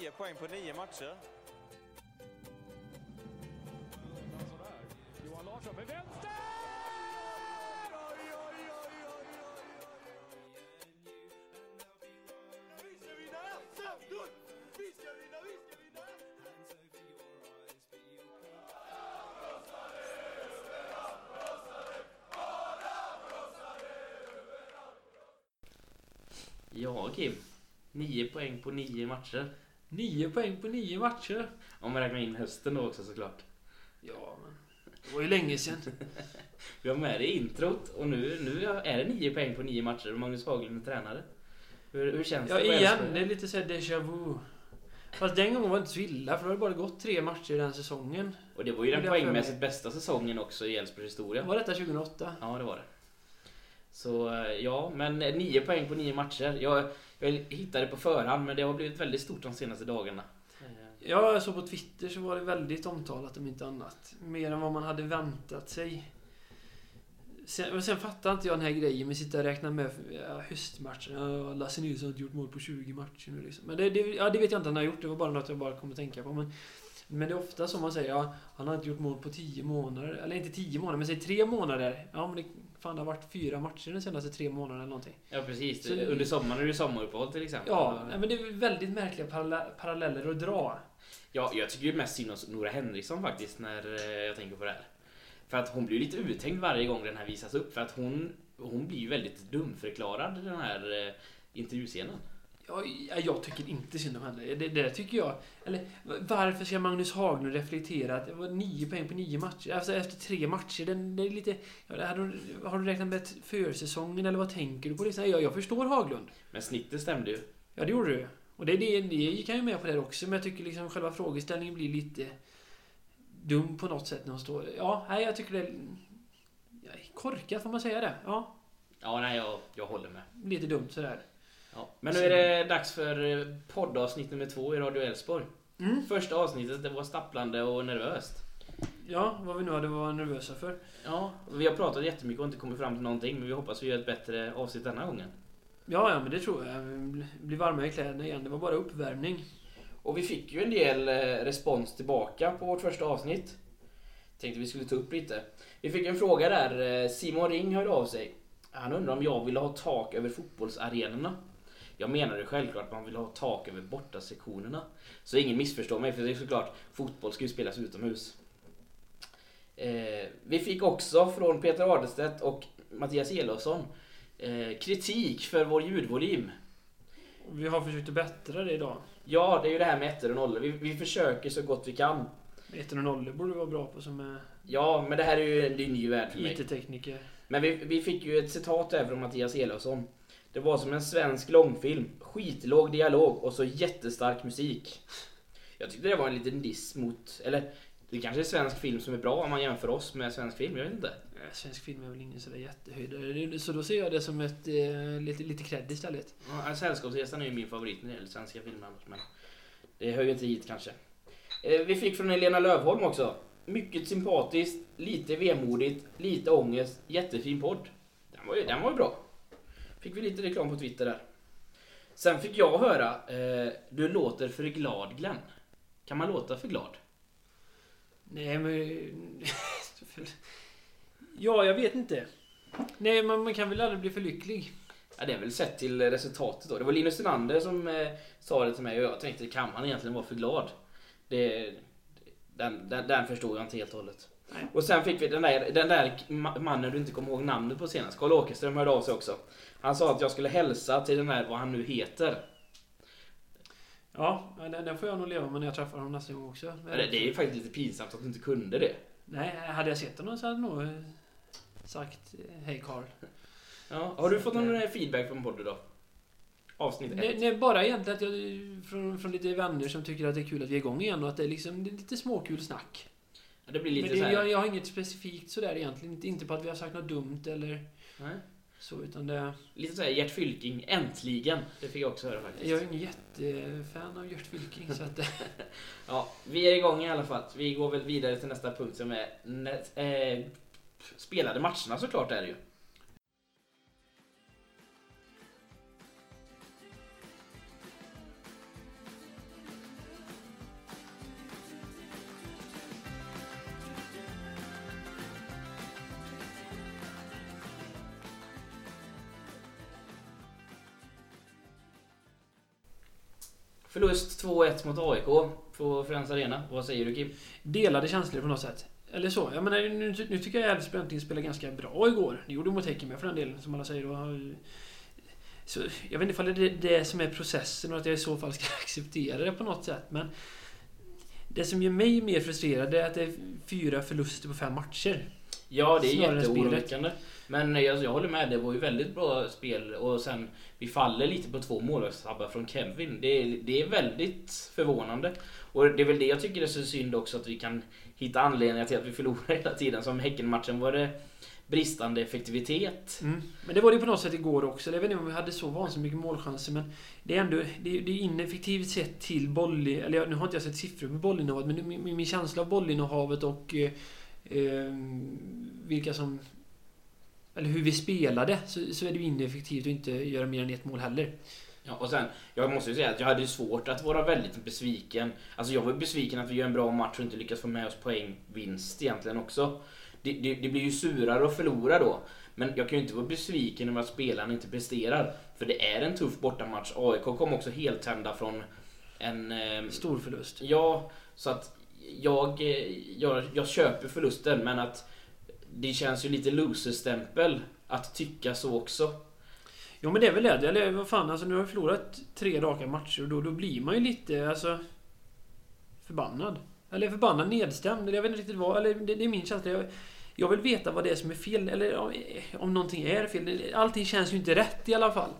nio poäng på nio matcher. Johan Larsson med vänster! Oj, oj, oj, oj, oj, Vi ska vinna SM-guld! Vi ska vinna, vi ska vinna! Ja, Kim. Nio poäng på nio matcher. Nio poäng på nio matcher. Om man räknar in hösten då också såklart. Ja, men det var ju länge sedan. Vi har med det i introt och nu, nu är det nio poäng på nio matcher och Magnus Haglund är tränare. Hur, hur känns Ja, det? på igen. Det är lite såhär déjà vu. Fast den gången var det inte så illa, för det hade bara gått tre matcher den säsongen. Och det var ju den Det poängmässigt bästa säsongen också i Elfsborgs historia. Var detta 2008? Ja, det var det. Så eh, ja, men nio poäng på nio matcher. Jag, jag hittade på förhand, men det har blivit väldigt stort de senaste dagarna. Eh, ja, jag såg på Twitter så var det väldigt omtalat om inte annat. Mer än vad man hade väntat sig. Sen, men sen fattar inte jag den här grejen med att sitta och räkna med ja, höstmatcherna. Lasse Nilsson har inte gjort mål på 20 matcher nu liksom. Men det, det, ja, det vet jag inte han har gjort. Det var bara något jag bara kom att tänka på. Men, men det är ofta som man säger, ja, han har inte gjort mål på 10 månader. Eller inte 10 månader, men säg 3 månader. Ja, men det, fan, det har varit fyra matcher de senaste tre månaderna eller någonting. Ja, precis. Så- Under sommaren är det sommaruppehåll till exempel. Ja, men det är väldigt märkliga parallell- paralleller att dra. Ja, jag tycker ju mest synd om Nora Henriksson faktiskt när eh, jag tänker på det här. För att hon blir ju lite uthängd varje gång den här visas upp. För att hon, hon blir ju väldigt dumförklarad den här eh, intervjuscenen. Ja, jag tycker inte synd om henne. Det, det tycker jag. Eller varför ska Magnus Haglund reflektera att det var nio poäng på nio matcher? Alltså efter tre matcher. Den, det är lite... Ja, har, du, har du räknat med försäsongen eller vad tänker du på? Liksom? Jag, jag förstår Haglund. Men snittet stämde ju. Ja, det gjorde du. Och det, det, det gick han ju med på det också. Men jag tycker liksom själva frågeställningen blir lite dum på något sätt när hon står... Ja, nej, jag tycker det är... Korkat, får man säga det? Ja, Ja, nej, jag, jag håller med. lite dumt sådär. Ja. Men nu är det dags för eh, poddavsnitt nummer två i Radio Älvsborg. Mm. Första avsnittet, det var stapplande och nervöst. Ja, vad vi nu hade varit nervösa för. Ja, vi har pratat jättemycket och inte kommit fram till någonting, men vi hoppas vi gör ett bättre avsnitt denna gången. Ja, ja, men det tror jag. Bli varma i kläderna igen. Det var bara uppvärmning. Och vi fick ju en del eh, respons tillbaka på vårt första avsnitt. Tänkte vi skulle ta upp lite. Vi fick en fråga där. eh, Simon Ring hörde av sig. Han undrar om jag ville ha tak över fotbollsarenorna. Jag menar ju självklart att man vill ha tak över bortasektionerna. Så ingen missförstår mig, för det är såklart, fotboll ska ju spelas utomhus. Eh, vi fick också från Peter Adestedt och Mattias Elofsson eh, kritik för vår ljudvolym. Vi har försökt att bättra det idag. Ja, det är ju det här med ettor och nollor. Vi, vi försöker så gott vi kan. 1 och 0 borde du vara bra på som är Ja, men det här är ju det en ny värld för mig. IT-tekniker. Men vi, vi fick ju ett citat där från Mattias Elofsson. Det var som en svensk långfilm. Skitlåg dialog och så jättestark musik. Jag tyckte det var en liten diss mot... Eller, det kanske är svensk film som är bra om man jämför oss med svensk film, jag vet inte. Svensk film är väl ingen sådär jättehöjdare. Det- Så då ser jag det som ett eh, lite, lite cred istället. Ja, Sällskapsresan är ju min favorit när det gäller svenska filmer annars, men det hör ju inte hit kanske. Eh, Vi fick från Helena Lövholm också. Mycket sympatiskt, lite vemodigt, lite ångest, jättefin podd. Den var ju, den var ju bra. Fick vi lite reklam på Twitter där. Sen fick jag höra, eh, du låter för glad Glenn. Kan man låta för glad? Nej, men... ja, jag vet inte. Nej, man, man kan väl aldrig bli för lycklig. Ja, det är väl sett till resultatet då. Det var Linus Nylander som eh, sa det till mig och jag tänkte, kan man egentligen vara för glad? Det, den, den, den förstod jag inte helt och hållet. Nej. Och sen fick vi den där, den där ma- mannen du inte kommer ihåg namnet på senast, Karl Åkerström hörde av sig också. Han sa att jag skulle hälsa till den här, vad han nu heter. Ja, den, den får jag nog leva med när jag träffar honom nästa gång också. Men Det, det är ju faktiskt lite pinsamt att du inte kunde det. Nej, hade jag sett honom så hade jag nog eh, sagt eh, hej Karl. Ja, har du fått någon eh, feedback från podden då? Avsnitt Nej, ett. nej, bara egentligen att jag, från, från lite vänner som tycker att det är kul att vi är igång igen och att det är liksom det är lite småkul snack. Ja, Det blir Men lite det, så här. jag, jag har inget specifikt sådär egentligen. Inte, inte på att vi har sagt något dumt eller Nej. Så, utan det... Lite såhär Gert Fylking, äntligen! Det fick jag också höra faktiskt. Jag är ingen jättefan av Gert Fylking, så att... Ja, vi är igång i alla fall. Vi går väl vidare till nästa punkt som är nä- eh, spelade matcherna såklart är det ju. Förlust 2-1 mot AIK på Friends Arena. Vad säger du Kim? Delade känslor på något sätt. Eller så. Jag menar, nu, nu tycker jag Elfsborg äntligen spelade ganska bra igår. Det gjorde mot Häcken med för den delen, som alla säger. Har- så, jag vet inte ifall det är det som är processen och att jag i så fall ska acceptera det på något sätt. Men det som gör mig mer frustrerad är att det är fyra förluster på fem matcher. Ja, det är jätteoroväckande. Men jag, alltså, jag håller med, det var ju väldigt bra spel och sen vi faller lite på två målvaktstabbar från Kevin. Det är, det är väldigt förvånande. Och det är väl det jag tycker är så synd också att vi kan hitta anledningar till att vi förlorar hela tiden. Som Häckenmatchen var det bristande effektivitet. Mm. Men det var det ju på något sätt igår också. Jag vet inte om vi hade så vansinnigt mycket målchanser men det är ändå det är, det är ineffektivt sett till boll... Eller jag- nu har inte jag sett siffror på bollinnehavet men min, min känsla av bollinnehavet och eh, eh vilka som... Eller hur vi spelade så, så är det ju ineffektivt att inte göra mer än ett mål heller. Ja, och sen, jag måste ju säga att jag hade svårt att vara väldigt besviken. Alltså jag var besviken att vi gör en bra match och inte lyckas få med oss poängvinst egentligen också. Det, det, det blir ju surare att förlora då. Men jag kan ju inte vara besviken över att spelarna inte presterar. För det är en tuff bortamatch. AIK kom också helt tända från en... ehm, Stor förlust. Ja, så att jag, eh, jag, jag köper förlusten men att det känns ju lite loser-stämpel att tycka så också. Jo men det är väl det. Eller vad fan, alltså nu har vi förlorat tre raka matcher och då, då blir man ju lite alltså... Förbannad. Eller förbannad nedstämd. Jag vet inte riktigt vad. Eller det, det är min känsla. Jag, jag vill veta vad det är som är fel. Eller om, om någonting är fel. Allting känns ju inte rätt i alla fall.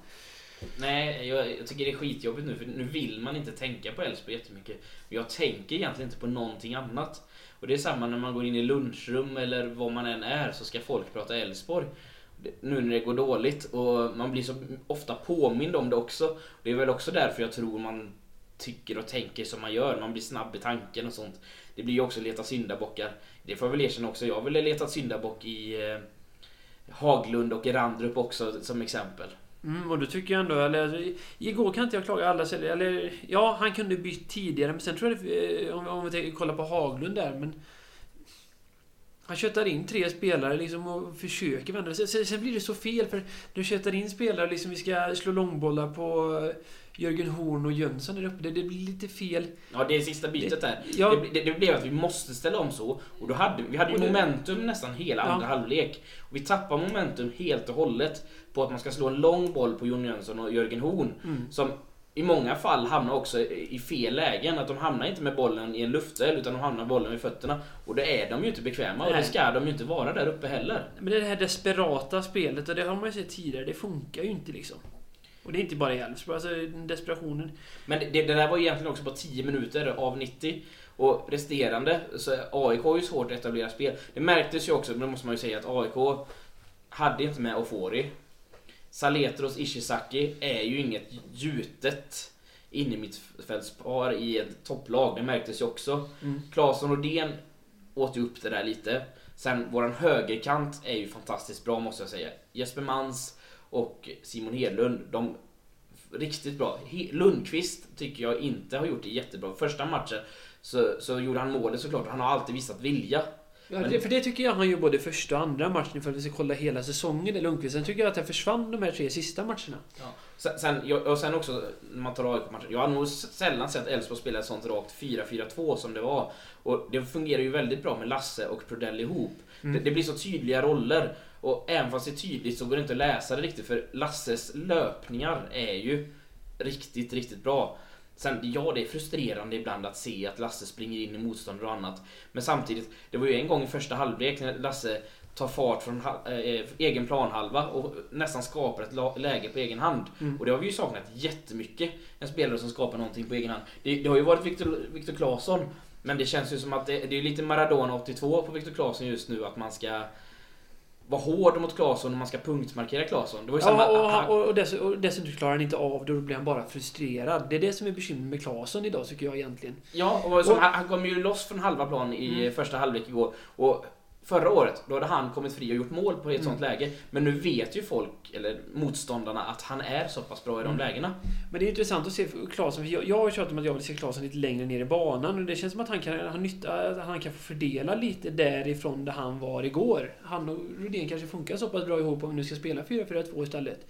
Nej, jag, jag tycker det är skitjobbigt nu för nu vill man inte tänka på Elfsborg jättemycket. Jag tänker egentligen inte på någonting annat. Och det är samma när man går in i lunchrum eller var man än är så ska folk prata Elfsborg. Nu när det går dåligt och man blir så ofta påmind om det också. Det är väl också därför jag tror man tycker och tänker som man gör. Man blir snabb i tanken och sånt. Det blir ju också leta syndabockar. Det får jag väl erkänna också. Jag har letat syndabock i eh, Haglund och Erandrup också som exempel. Mm, och då tycker jag ändå, eller alltså, igår kan inte jag klaga alla celler, eller ja, han kunde bytt tidigare, men sen tror jag det, eh, om, om vi kollar på Haglund där, men han köttar in tre spelare liksom och försöker vända. Sen, sen, blir det så fel för du köttar in spelare liksom vi ska slå långbollar på Jörgen Horn och Jönsson där uppe. Det, det blir lite fel. Ja, det är sista bytet där. Ja, Det, det, det blev att vi måste ställa om så. Och då hade vi hade ju momentum nästan hela Ja. andra halvlek. Och vi tappar momentum helt och hållet på att man ska slå en lång boll på Jon Jönsson och Jörgen Horn. mm. Som i många fall hamnar också i fel lägen. Att de hamnar inte med bollen i en luftduell utan de hamnar bollen vid fötterna. Och då är de ju inte bekväma och det Nej. ska de ju inte vara där uppe heller. Men det här desperata spelet, och det har man ju sett tidigare, det funkar ju inte liksom. Och det är inte bara i Elfsborg, alltså desperationen. Men det, det där var egentligen också på 10 minuter av 90. Och resterande, så AIK har ju svårt att etablera spel. Det märktes ju också, men det måste man ju säga, att AIK hade inte med Ofori. Saletros Ishizaki är ju inget gjutet in i i ett topplag. Det märktes ju också. Mm. Claesson och Den åt ju upp det där lite. Sen våran högerkant är ju fantastiskt bra måste jag säga. Jesper Mans och Simon Hedlund, de riktigt bra. Lundqvist tycker jag inte har gjort det jättebra. Första matchen så, så gjorde han målet såklart han har alltid visat vilja. Ja, det, för det tycker jag han gör både första och andra matchen för att vi ska kolla hela säsongen i Lundqvist. Sen tycker jag att han försvann de här tre sista matcherna. Sen, sen, jag- och sen också när man tar AIK-matchen. Jag har nog sällan sett Elfsborg spela ett sånt rakt 4-4-2 som det var. Och det fungerar ju väldigt bra med Lasse och Prodell ihop. Mm. Det, det blir så tydliga roller. Och även fast det är tydligt så går det inte att läsa det riktigt för Lasses löpningar är ju riktigt, riktigt bra. Sen, ja det är frustrerande ibland att se att Lasse springer in i motståndare och annat. Men samtidigt, det var ju en gång i första halvlek när Lasse tar fart från ha- eh, egen planhalva och nästan skapar ett läge på egen hand. Mm. Och det har vi ju saknat jättemycket. En spelare som skapar någonting på egen hand. Det, det har ju varit Viktor, Viktor Claesson. Men det känns ju som att det, det är lite Maradona 82 på Viktor Claesson just nu. Att man ska vara hård mot Claesson och man ska punktmarkera Claesson. Det var ju samma... Ja, och, och, och, dess, och dessutom klarar han inte av det och då blir han bara frustrerad. Det är det som är bekymret med Claesson idag tycker jag egentligen. Ja, och som, Och- han, han kom ju loss från halva plan i Mm. första halvlek igår. Och förra året, då hade han kommit fri och gjort mål på ett Mm. sånt läge. Men nu vet ju folk, eller motståndarna, att han är så pass bra i de Mm. lägena. Men det är intressant att se Claesson, för jag, jag har tjatat om att jag vill se Claesson lite längre ner i banan och det känns som att han kan, ha nytta, att han kan få fördela lite därifrån där han var igår. Han och Rudén kanske funkar så pass bra ihop om vi nu ska spela 4-4-2 istället.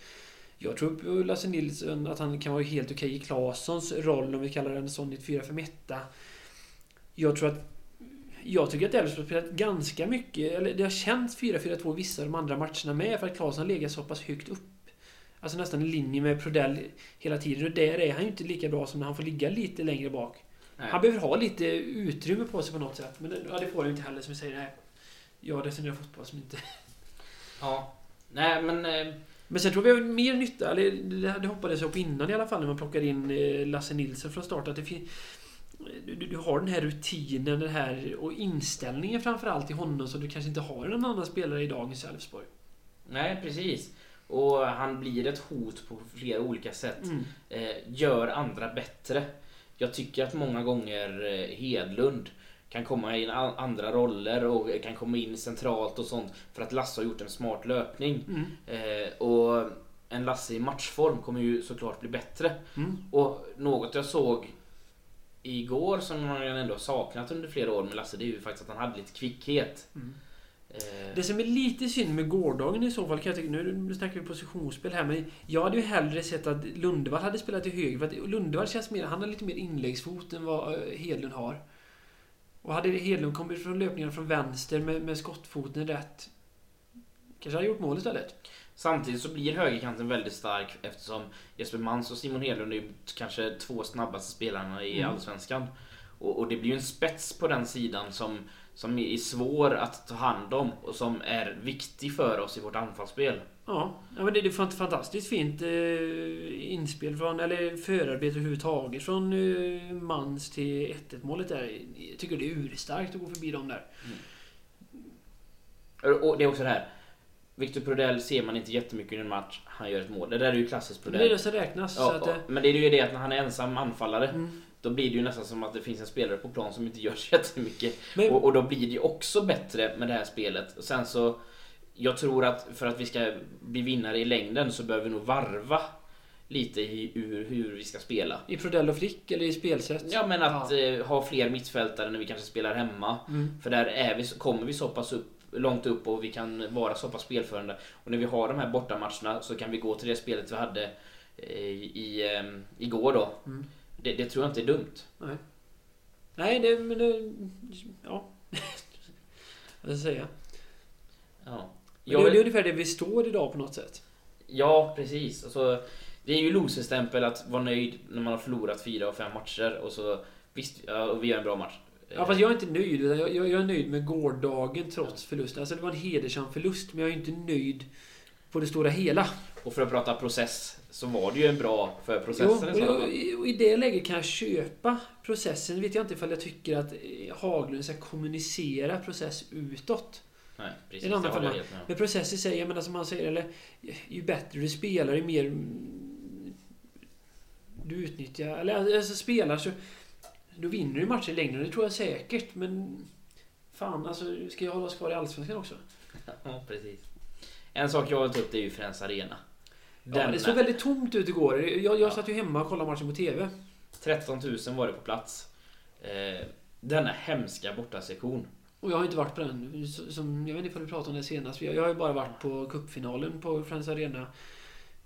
Jag tror på Lasse Nilsson att han kan vara helt okej i Claessons roll, om vi kallar den sån i ett 4-5-1. Jag tror att... Jag tycker att Elfsborg har spelat ganska mycket, eller det har känts 4-4-2 vissa av de andra matcherna med, för att Claesson har legat så pass högt upp. Alltså nästan i linje med Prodell hela tiden. Och där är han ju inte lika bra som när han får ligga lite längre bak. Nej. Han behöver ha lite utrymme på sig på något sätt. Men ja, det får han ju inte heller som vi säger. Nej. Jag resonerar fotboll som inte... Ja. Nej, men... eh, Men sen tror vi har mer nytta, eller det, hoppades jag på innan i alla fall när man plockar in eh, Lasse Nilsson från start. Att det fin- du, du, har den här rutinen den här, och inställningen framförallt i honom som du kanske inte har i någon annan spelare i dagens Elfsborg. Nej, precis. Och han blir ett hot på flera olika sätt. Mm. Eh, gör andra bättre. Jag tycker att många gånger eh, Hedlund kan komma in andra roller och kan komma in centralt och sånt för att Lasse har gjort en smart löpning. Mm. Eh, och en Lasse i matchform kommer ju såklart bli bättre. Mm. Och något jag såg igår som man ändå saknat under flera år med Lasse det är ju faktiskt att han hade lite kvickhet. Mm. Eh, Det som är lite synd med gårdagen i så fall, kan jag tycka, nu snackar vi positionsspel här, men jag hade ju hellre sett att Lundevall hade spelat till höger. För att Lundevall känns mer, han har lite mer inläggsfot än vad eh, Hedlund har. Och hade Hedlund kommit från löpningen från vänster med, med skottfoten rätt, kanske hade gjort mål istället. Samtidigt så blir högerkanten väldigt stark eftersom Jesper Mans och Simon Hedlund är kanske två snabbaste spelarna i Mm. Allsvenskan. Och, och det blir ju en spets på den sidan som, som är svår att ta hand om och som är viktig för oss i vårt anfallsspel. Ja, ja men det är ett fant- fantastiskt fint eh, inspel från, eller förarbete överhuvudtaget från eh, Mans till 1-1 målet där. Jag tycker det är urstarkt att gå förbi dem där. Och och det är också det här. Victor Prodell ser man inte jättemycket i en match. Han gör ett mål. Det där är ju klassiskt Men det är det Prodell. som räknas. så Ja, att, eh, men det är ju det att när han är ensam anfallare mm. då blir det ju nästan som att det finns en spelare på plan som inte gör så jättemycket. Men, Och, och då blir det ju också bättre med det här spelet. Och sen så... Jag tror att för att vi ska bli vinnare i längden så behöver vi nog varva lite i hur, hur vi ska spela. I Prodell och Frick eller i spelsätt? Ja men att Ja. eh, ha fler mittfältare när vi kanske spelar hemma. Mm. För där är vi, kommer vi så pass upp, långt upp och vi kan vara så pass spelförande. Och när vi har de här bortamatcherna så kan vi gå till det spelet vi hade eh, i, eh, igår då. Mm. Det, det tror jag inte är dumt. Nej, det... Men det ja. Vad ska jag säga? Ja. Jag det, det är ungefär det vi står idag på något sätt. Ja, precis. Alltså, det är ju loserstämpel att vara nöjd när man har förlorat fyra och fem matcher och så visst, ja, och vi gör en bra match. Ja, fast jag är inte nöjd. Jag, jag, jag är nöjd med gårdagen trots förlusten. Alltså det var en hedersam förlust, men jag är inte nöjd på det stora hela. Och för att prata process så var det ju en bra för Jo, processen så och, i- och i det läget kan jag köpa processen. vet jag inte ifall jag tycker att eh, Haglund ska kommunicera process utåt. Nej, precis. En annan det håller jag med. Men process i sig, jag menar som han säger, eller ju bättre du spelar, ju mer du utnyttjar, eller alltså spelar så då vinner du matcher i längden, det tror jag säkert, men fan alltså, ska jag hålla oss kvar i Allsvenskan också? Ja, precis. En sak jag vill ta upp det är ju Friends Arena. Ja, det såg väldigt tomt ut igår. Jag, jag Ja. satt ju hemma och kollade matchen på TV. 13 000 var det på plats. Eh, denna hemska bortasektion. Och jag har inte varit på den. Som, jag vet inte ifall vi pratade om det senast. Jag, jag har ju bara varit på cupfinalen på Friends Arena.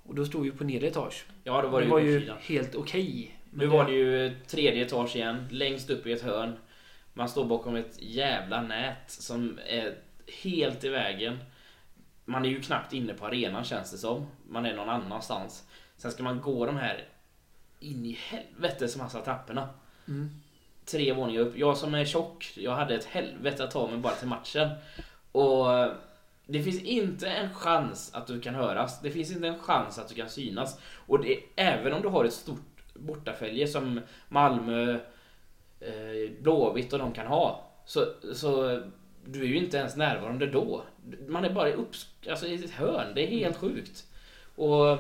Och då stod vi på nedre etage. Ja, då var det, det var ju ju bortsidan. helt okej. Nu var det ju tredje etage igen, längst upp i ett hörn. Man står bakom ett jävla nät som är helt i vägen. Man är ju knappt inne på arenan känns det som. Man är någon annanstans. Sen ska man gå de här in i helvetes massa trapporna. Mm. Tre våningar upp. Jag som är tjock, jag hade ett helvete att ta mig bara till matchen. Och det finns inte en chans att du kan höras. Det finns inte en chans att du kan synas. Och det, även om du har ett stort bortafölje som Malmö, eh, Blåvitt och de kan ha. Så, så du är ju inte ens närvarande då. Man är bara i, upp, alltså i ett hörn. Det är helt sjukt. Och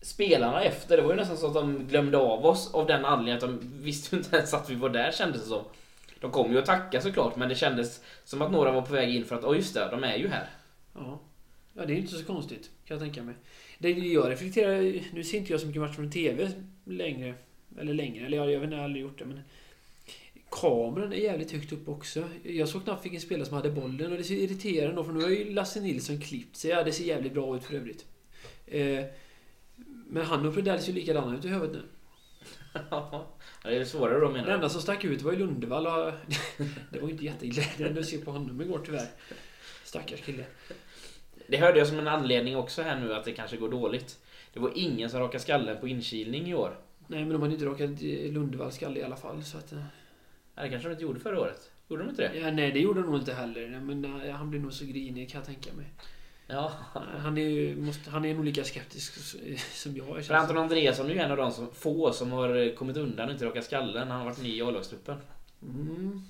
spelarna efter, det var ju nästan så att de glömde av oss av den anledningen att de visste ju inte ens att vi var där kändes det som. De kom ju att tacka såklart men det kändes som att några var på väg in för att, åh just det, de är ju här. Ja. ja, det är inte så konstigt kan jag tänka mig. Det jag reflekterar, nu ser inte jag så mycket matcher från TV längre. Eller längre, eller jag, jag vet inte, jag har aldrig gjort det men Kameran är jävligt högt upp också. Jag såg knappt vilken spelare som hade bollen och det så irriterande då för nu har ju Lasse Nilsson klippt sig. Ja, det ser jävligt bra ut för övrigt. Eh, Men han och Prodell ser ju likadana ut i huvudet nu. Ja, det är svårare då menar Den du? enda som stack ut var ju Lundevall och det var ju inte jätteglädjande att se på honom igår tyvärr. Stackars kille. Det hörde jag som en anledning också här nu att det kanske går dåligt. Det var ingen som rakade skallen på inkilning i år. Nej men de hade inte rakat Lundevall skalle i alla fall så att... eh, Ja, det kanske de inte gjorde förra året. Gjorde de inte det? Ja, nej det gjorde de nog inte heller. Men eh, han blir nog så grinig kan jag tänka mig. Ja. Han är måste, han är nog lika skeptisk som jag. För Anton Andreasson är ju en av de som, få som har kommit undan och inte rakat skallen. Han har varit ny i A-lagstruppen. Mm.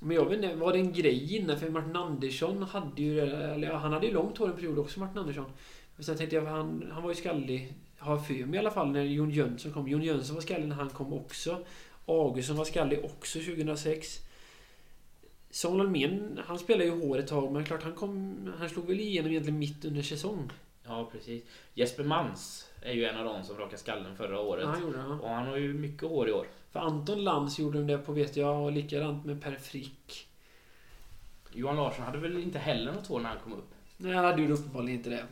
Men jag vet inte, var det en grej innan? För Martin Andersson hade ju, eller han hade ju långt hår en period också, Martin Andersson. Men sen tänkte jag, han, han var ju skallig, har jag för mig i alla fall, när Jon Jönsson kom. Jon Jönsson var skallig när han kom också. Augustsson var skallig också 2006. Samuel Almén, han spelade ju hår ett tag, men klart han kom, han slog väl igenom egentligen mitt under säsong. Ja, precis. Jesper Mans är ju en av de som rakade skallen förra året. Ja, han gjorde ja. Och han har ju mycket hår i år. För Anton Lantz gjorde det på vet jag, och likadant med Per Frick. Johan Larsson hade väl inte heller något hår när han kom upp? Nej, han hade ju uppenbarligen inte det.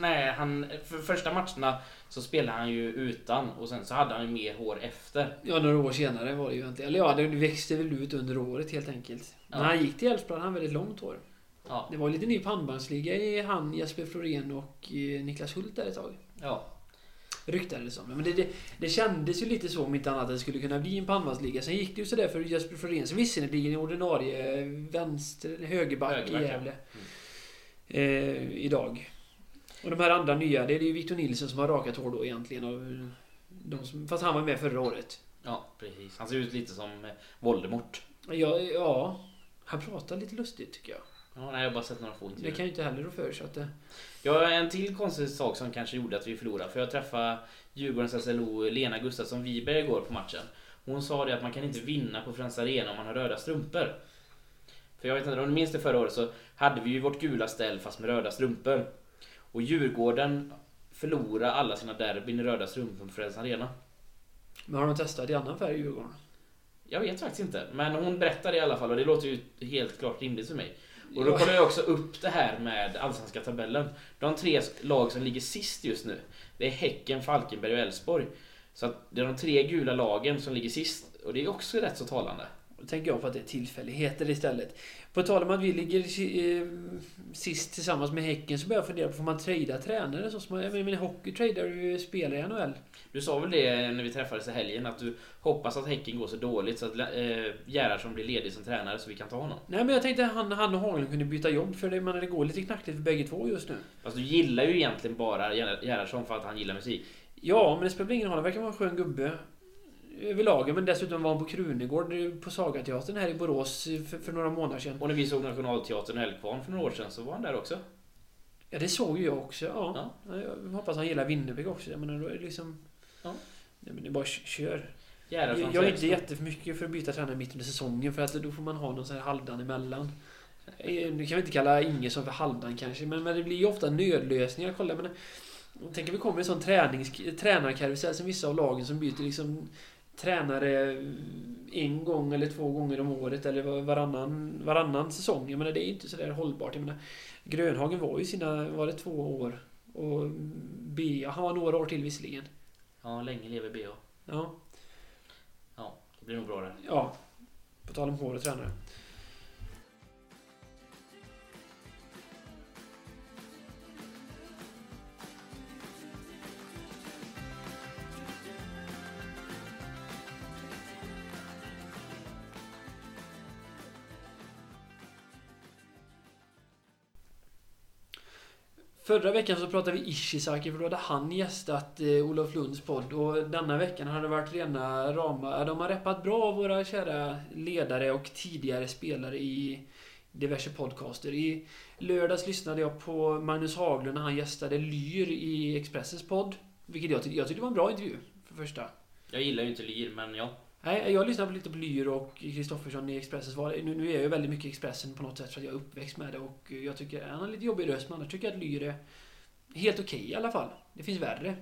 Nej, han, för första matcherna så spelade han ju utan och sen så hade han ju mer hår efter. Ja, några år senare var det ju egentligen. Eller ja, det växte väl ut under året helt enkelt. Ja. När han gick till Elfsborg hade han väldigt långt hår. Ja, Det var lite ny pannbandsliga i han, Jesper Florén och eh, Niklas Hult där ett tag. Ja. Ryktades som. Men det, det, det kändes ju lite så om inte annat att det skulle kunna bli en pannbandsliga. Sen gick det ju sådär för Jesper Florén som visserligen är ordinarie vänster, eller högerback, Högerback, i ja. Gävle. Eh, idag. Och de här andra nya, det är ju Victor Nilsson som har rakat hår då egentligen. Av de som, fast han var med förra året. Ja, precis. Han ser ut lite som eh, Voldemort. Ja, ja, han pratar lite lustigt tycker jag. Ja, nej, jag har bara sett några få Det intervjuer. kan ju inte heller rå för så att det... Ja, en till konstig sak som kanske gjorde att vi förlorade. För jag träffade Djurgårdens SLO Lena Gustafsson Wiberg igår på matchen. Hon sa det att man kan inte vinna på Friends Arena om man har röda strumpor. För jag vet inte, om du minns det förra året så hade vi ju vårt gula ställ fast med röda strumpor. Och Djurgården förlorade alla sina derbyn i röda strumpor på Friends Arena. Men har de testat i annan färg i Djurgården? Jag vet faktiskt inte, men hon berättade i alla fall och det låter ju helt klart rimligt för mig. Och då kollar jag också upp det här med allsvenska tabellen. De tre lag som ligger sist just nu, det är Häcken, Falkenberg och Elfsborg. Så att det är de tre gula lagen som ligger sist och det är också rätt så talande. Då tänker jag på att det är tillfälligheter istället. På tal om att vi ligger eh, sist tillsammans med Häcken så börjar jag fundera på, får man trada tränare så som. Jag menar, hockey tradar ju spelare i NHL. Du sa väl det när vi träffades i helgen att du hoppas att Häcken går så dåligt så att eh, Gerhardsson blir ledig som tränare så vi kan ta honom. Nej men jag tänkte att han, han och Haglund kunde byta jobb för det, men det går lite knackligt för bägge två just nu. Fast du gillar ju egentligen bara Ger- Gerhardsson för att han gillar musik. Ja, men det spelar ingen roll. Han verkar vara en skön gubbe. Överlag, men dessutom var han på Krunegård eh, på Sagateatern här i Borås eh, för, för några månader sedan. Och när vi såg Nationalteatern och Hällkvarn för några år sedan så var han där också. Ja, det såg ju jag också. Ja. Ja. Jag hoppas han gillar Winnerbäck också. Jag menar, då är det liksom... Ja. Nej, men det är bara kör. Gerhardsson Jag är inte jättemycket för att byta tränare mitt under säsongen för att då får man ha någon sån här halvdan emellan. Eh, Nu kan vi inte kalla Ingesson för halvdan kanske, men, men det blir ju ofta nödlösningar. Kolla, men Tänk om vi kommer i en sån tränings, tränarkarusell som vissa av lagen som byter liksom tränare en gång eller två gånger om året eller varannan, varannan säsong. Jag menar, det är inte sådär hållbart. Jag menar, Grönhagen var ju sina, var det två år? Och Bea, han var några år till visserligen. Ja, länge lever BH. Ja, Det blir nog bra det. ja. På tal om hår och tränare. Förra veckan så pratade vi Ishizaki för då hade han gästat eh, Olof Lunds podd och denna veckan har det varit rena rama... De har reppat bra våra kära ledare och tidigare spelare i diverse podcaster. I lördags lyssnade jag på Magnus Haglund när han gästade Lyr i Expressens podd. Vilket jag tyckte, jag tyckte var en bra intervju, för första. Jag gillar ju inte Lyr, men ja. Nej, jag lyssnade på lite på Lyr och Kristoffersson i Expressens val. Nu, nu är jag ju väldigt mycket Expressen på något sätt för att jag är uppväxt med det och jag tycker han har lite jobbig röst men annars tycker jag att Lyr är helt okej i alla fall. Det finns värre.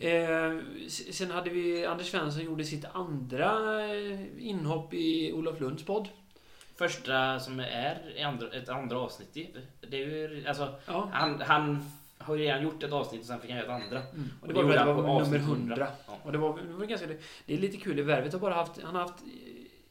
Eh, s- sen hade vi Anders Svensson gjorde sitt andra eh, inhopp i Olof Lunds podd. Första som är i andra, ett andra avsnitt, det- det är ju... Alltså, Ja, han, han, har ju redan gjort ett avsnitt och sen fick han göra ett andra. Mm. Och Och det det var, gjorde det han på nummer avsnitt 100. 100. Ja. Och det var, det var ganska... Det är lite kul i Värvet har bara haft... Han har haft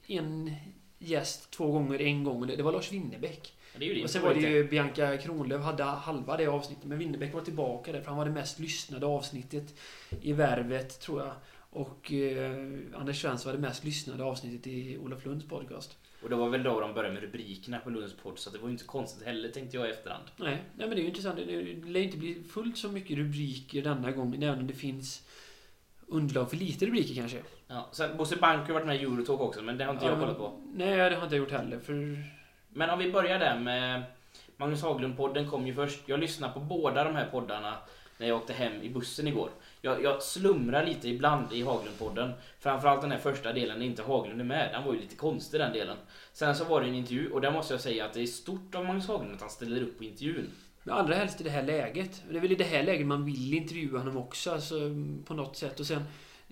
en gäst två gånger, en gång. och Det, det var Lars Winnerbäck. Det Och sen var det ju Bianca Kronlöf hade halva det avsnittet. Men Winnerbäck var tillbaka där för han var det mest lyssnade avsnittet i Värvet, tror jag. Och eh, Anders Svensson var det mest lyssnade avsnittet i Olof Lunds podcast. Och det var väl då de började med rubrikerna på Lunds podd, så det var ju inte konstigt heller tänkte jag i efterhand. Nej, nej men det är ju intressant. Det lär inte bli fullt så mycket rubriker denna gången, även om det finns underlag för lite rubriker kanske. Ja. Sen Bosse Bank har varit med i Eurotalk också, men det har inte jag Ja, kollat på. Nej, det har inte jag gjort heller. För Men om vi börjar där med Magnus Haglund-podden kom ju först. Jag lyssnade på båda de här poddarna när jag åkte hem i bussen igår. Jag, jag slumrar lite ibland i Haglundpodden. Framförallt den här första delen när inte Haglund är med. Den var ju lite konstig den delen. Sen så var det en intervju och där måste jag säga att det är stort av Magnus Haglund att han ställer upp på intervjun. Men allra helst i det här läget. Det är väl i det här läget man vill intervjua honom också, alltså, på något sätt. Och sen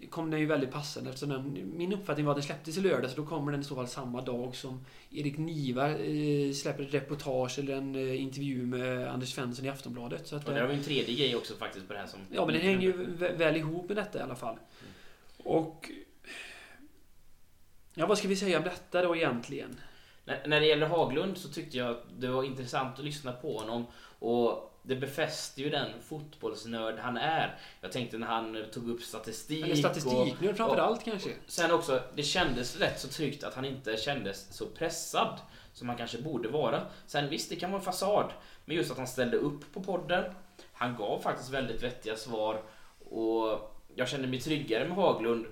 kom den ju väldigt passande eftersom den, min uppfattning var att den släpptes i lördag, så då kommer den i så fall samma dag som Erik Niva eh, släpper ett reportage eller en eh, intervju med Anders Svensson i Aftonbladet. Så att, Och där eh, har vi en tredje grej också faktiskt på det här som... ja, men den hänger ju vä- väl ihop med detta i alla fall. Och... Ja, vad ska vi säga om detta då egentligen? När, när det gäller Haglund så tyckte jag att det var intressant att lyssna på honom. Och det befäste ju den fotbollsnörd han är. Jag tänkte när han tog upp statistik. Eller och, statistiknörd framförallt kanske? Sen också, det kändes rätt så tryggt att han inte kändes så pressad som han kanske borde vara. Sen visst, det kan vara en fasad. Men just att han ställde upp på podden. Han gav faktiskt väldigt vettiga svar. Och jag kände mig tryggare med Haglund.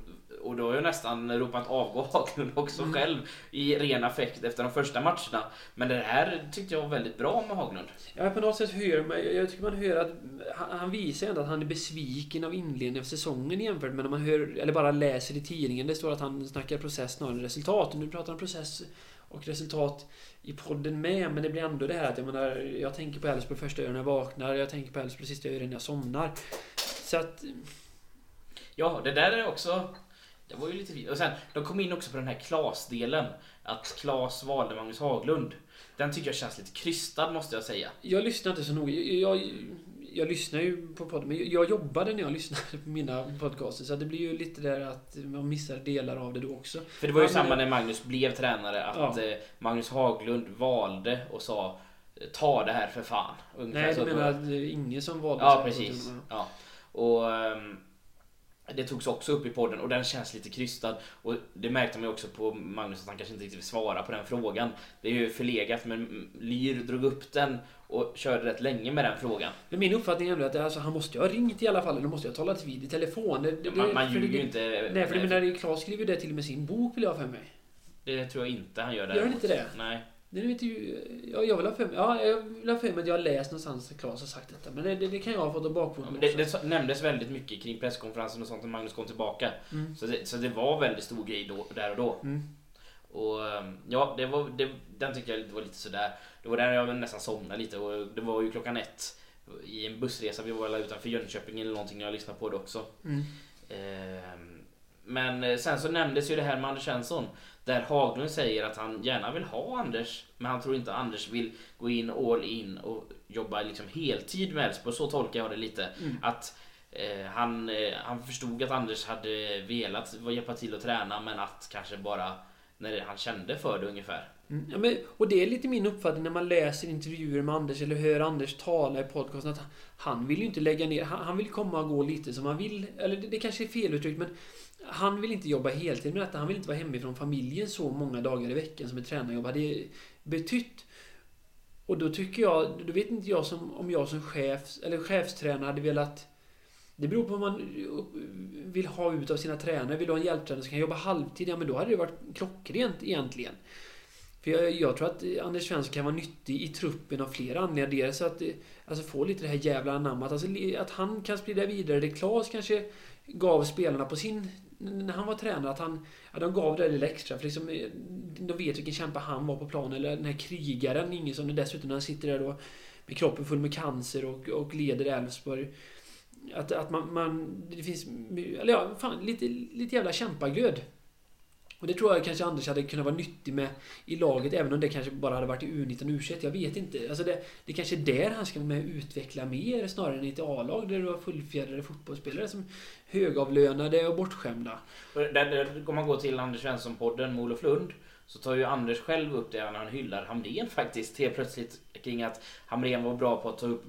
Och då har jag nästan ropat avgå Haglund också Mm. själv i ren affekt efter de första matcherna. Men det här tyckte jag var väldigt bra med Haglund. Ja, på något sätt hör man, jag tycker man hör att han, han visar ändå att han är besviken av inledningen av säsongen jämfört med när man hör, eller bara läser i tidningen. Det står att han snackar process snarare än resultat. Nu pratar han process och resultat i podden med, men det blir ändå det här att jag menar, jag tänker på Elfsborg första ögonen jag vaknar, jag tänker på Elfsborg sista ögonen jag somnar. Så att, Ja, det där är också... Det var ju lite fint. Och sen, de kom in också på den här Klas-delen. Att Klas valde Magnus Haglund. Den tycker jag känns lite krystad måste jag säga. jag lyssnar inte så noga. Jag, jag, jag lyssnar ju på podden, men jag jobbade när jag lyssnade på mina podcaster, så det blir ju lite där att man missar delar av det då också. För det var ju Ja, samma men- när Magnus blev tränare. Att Ja. eh, Magnus Haglund valde och sa Ta det här för fan. Ungefär Nej, du menar att det är ingen som valde Ja, precis. Ja. Och ehm, det togs också upp i podden och den känns lite krystad. Och det märkte man ju också på Magnus att han kanske inte riktigt vill svara på den frågan. Det är ju förlegat men Lyr drog upp den och körde rätt länge med den frågan. Men min uppfattning är att alltså, han måste ju ha ringt i alla fall, eller måste ju ha talat vid i telefon. Det, det, Man, man ljuger ju inte. Nej, för det menar, Claes skriver ju det till och med sin bok, vill jag ha för mig. Det tror jag inte han gör Gör han inte det? Nej. Det vet ju, ja, jag vill ha för ja, jag vill ha för mig att jag har läst någonstans att Claes har sagt detta. Men det, det, det kan jag ha fått Ja, bakfoten men det, det nämndes väldigt mycket kring presskonferensen och sånt när Magnus kom tillbaka. Mm. Så det, så det var väldigt stor grej då, där och då. Mm. Och ehm, ja, det var, det, den tycker jag var lite sådär. Det var där jag nästan somnade lite och det var ju klockan ett i en bussresa. Vi var väl utanför Jönköping eller någonting när jag lyssnade på det också. Mm. Ehm, Men eh, sen så nämndes ju det här med Anders Svensson. Där Haglund säger att han gärna vill ha Anders. Men han tror inte Anders vill gå in all in och jobba liksom heltid med Elfsborg. Så tolkar jag det lite. Mm. Att eh, han, eh, han förstod att Anders hade velat hjälpa till att träna men att kanske bara när han kände för det ungefär. Mm. Ja, men, och det är lite min uppfattning när man läser intervjuer med Anders eller hör Anders tala i podcasten att han vill ju inte lägga ner, han, han vill komma och gå lite som han vill. Eller det, det kanske är fel uttryckt men han vill inte jobba heltid med detta. Han vill inte vara hemifrån familjen så många dagar i veckan som ett tränarjobb hade betytt. Och då tycker jag, då vet inte jag som, om jag som chef, eller chefstränare hade velat det beror på vad man vill ha ut av sina tränare. Vill du ha en hjälptränare som kan jobba halvtid? Ja, men då hade det varit klockrent egentligen. För jag, jag tror att Anders Svensson kan vara nyttig i truppen av flera anledningar. Dels att alltså, få lite det här jävla anammat. Alltså, att han kan sprida vidare det Klas kanske gav spelarna på sin... När han var tränare, att han... Ja, de gav det lilla extra. För liksom, eh, de vet vilken kämpe han var på planen. Eller den här krigaren, Ingesson, dessutom när han sitter där då med kroppen full med cancer och, och leder Elfsborg. Att, att man, man... Det finns... Eller ja, fan, lite, lite jävla kämpaglöd. Och det tror jag kanske Anders hade kunnat vara nyttig med i laget, även om det kanske bara hade varit i U19 och U21. Jag vet inte. Alltså det, det kanske är där han ska vara med och utveckla mer, snarare än i ett A-lag där du har fullfjädrade fotbollsspelare som högavlönade och bortskämda. Om man går till Anders Svensson-podden med Olof Lund så tar ju Anders själv upp det när han hyllar Hamrén faktiskt helt plötsligt kring att Hamrén var bra på att ta upp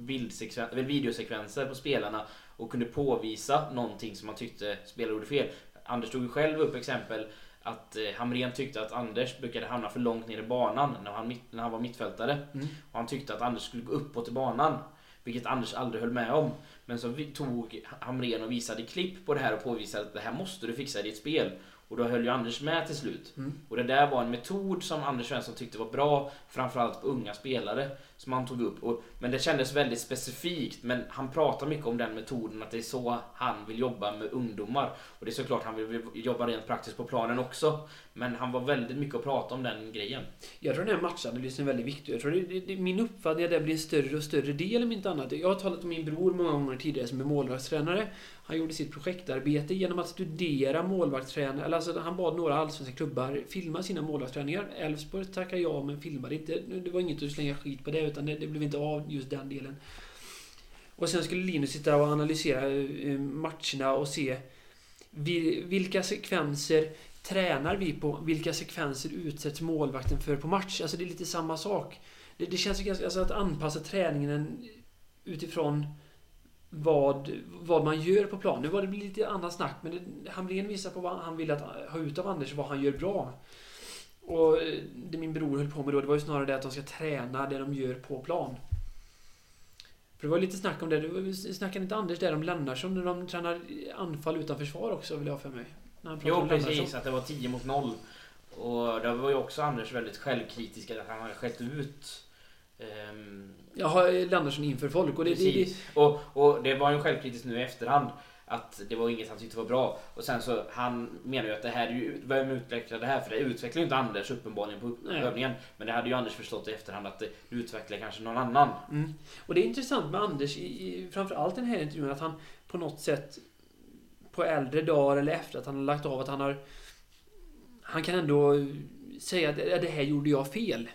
videosekvenser på spelarna och kunde påvisa någonting som man tyckte spelare gjorde fel. Anders tog ju själv upp exempel att eh, Hamrén tyckte att Anders brukade hamna för långt ner i banan när han, när han var mittfältare. Mm. Och han tyckte att Anders skulle gå uppåt i banan. Vilket Anders aldrig höll med om. Men så tog Hamrén och visade klipp på det här och påvisade att det här måste du fixa i ditt spel. Och då höll ju Anders med till slut. Mm. Och det där var en metod som Anders Svensson tyckte var bra, framförallt på unga spelare, som han tog upp. Och, men det kändes väldigt specifikt, men han pratar mycket om den metoden, att det är så han vill jobba med ungdomar. Och det är såklart han vill jobba rent praktiskt på planen också. Men han var väldigt mycket att prata om den grejen. Jag tror den här matchanalysen är väldigt viktig. Jag tror det, det, det, min uppfattning är att det blir en större och större del om inte annat. Jag har talat om min bror många gånger tidigare som är målvaktstränare. Han gjorde sitt projektarbete genom att studera målvaktstränare. Eller alltså han bad några allsvenska klubbar filma sina målvaktsträningar. Elfsborg tackade ja men filmade inte. Det var inget att slänga skit på det utan det, det blev inte av just den delen. Och sen skulle Linus sitta och analysera eh, matcherna och se vilka sekvenser tränar vi på? Vilka sekvenser utsätts målvakten för på match? Alltså det är lite samma sak. Det, det känns ju ganska... Alltså att anpassa träningen utifrån vad, vad man gör på plan. Nu var det lite annat snack, men det, Hamrén visar på vad han vill att, ha ut av Anders, vad han gör bra. Och det min bror höll på med då, det var ju snarare det att de ska träna det de gör på plan. För det var lite snack om det. det snackade inte Anders där om Lennarsson när de tränar anfall utan försvar också, vill jag ha för mig? Jo Lennartsson. precis, att det var 10 mot 0. Och där var ju också Anders väldigt självkritisk, att han hade skällt ut ehm, Jaha, Lennarsson inför folk. Och det, det, det. Och, och det var ju självkritiskt nu i efterhand. Att det var inget han tyckte var bra. Och sen så, han menar ju att det här är ju, vem utvecklar det här? För det utvecklar ju inte Anders uppenbarligen på Nej. övningen. Men det hade ju Anders förstått i efterhand att det utvecklar kanske någon annan. Mm. Och det är intressant med Anders, i, i, framförallt den här intervjun, att han på något sätt på äldre dagar eller efter att han har lagt av att han har... Han kan ändå säga att "Ja, det här gjorde jag fel.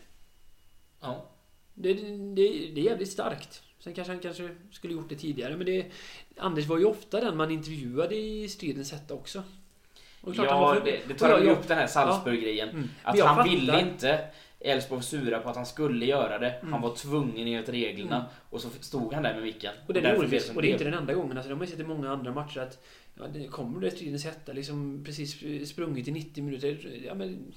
Ja. Det, det, det är jävligt starkt. Sen kanske han kanske skulle gjort det tidigare, men det... Anders var ju ofta den man intervjuade i stridens hetta också. Och Ja, det, det och tar ju upp den här Salzburg-grejen. Mm. Men Att han fattar- ville inte. Elfsborg var sura på att han skulle göra det. Mm. Han var tvungen enligt reglerna. Mm. Och så stod han där med micken. Och blev som och det är inte den enda gången. Alltså, de har ju sett i många andra matcher att ja, det kommer det stridens hetta, liksom precis sprungit i 90 minuter. Ja, men,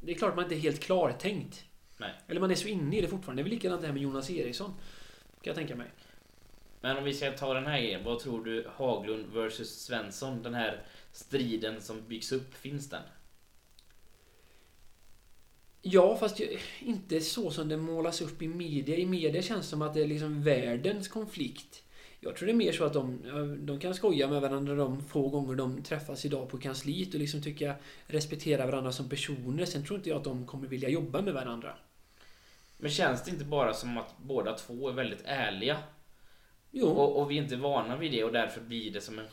det är klart man inte är helt klartänkt. Nej. Eller man är så inne i det fortfarande. Det är väl likadant det här med Jonas Eriksson. Kan jag tänka mig. Men om vi ska ta den här grejen. Vad tror du Haglund versus Svensson? Den här striden som byggs upp. Finns den? Ja, fast inte så som det målas upp i media. I media känns det som att det är liksom världens konflikt. Jag tror det är mer så att de, de kan skoja med varandra de få gånger de träffas idag på kansliet och liksom tycka respektera varandra som personer. Sen tror inte jag att de kommer vilja jobba med varandra. Men känns det inte bara som att båda två är väldigt ärliga? Och, och vi är inte vana vid det och därför blir det som en,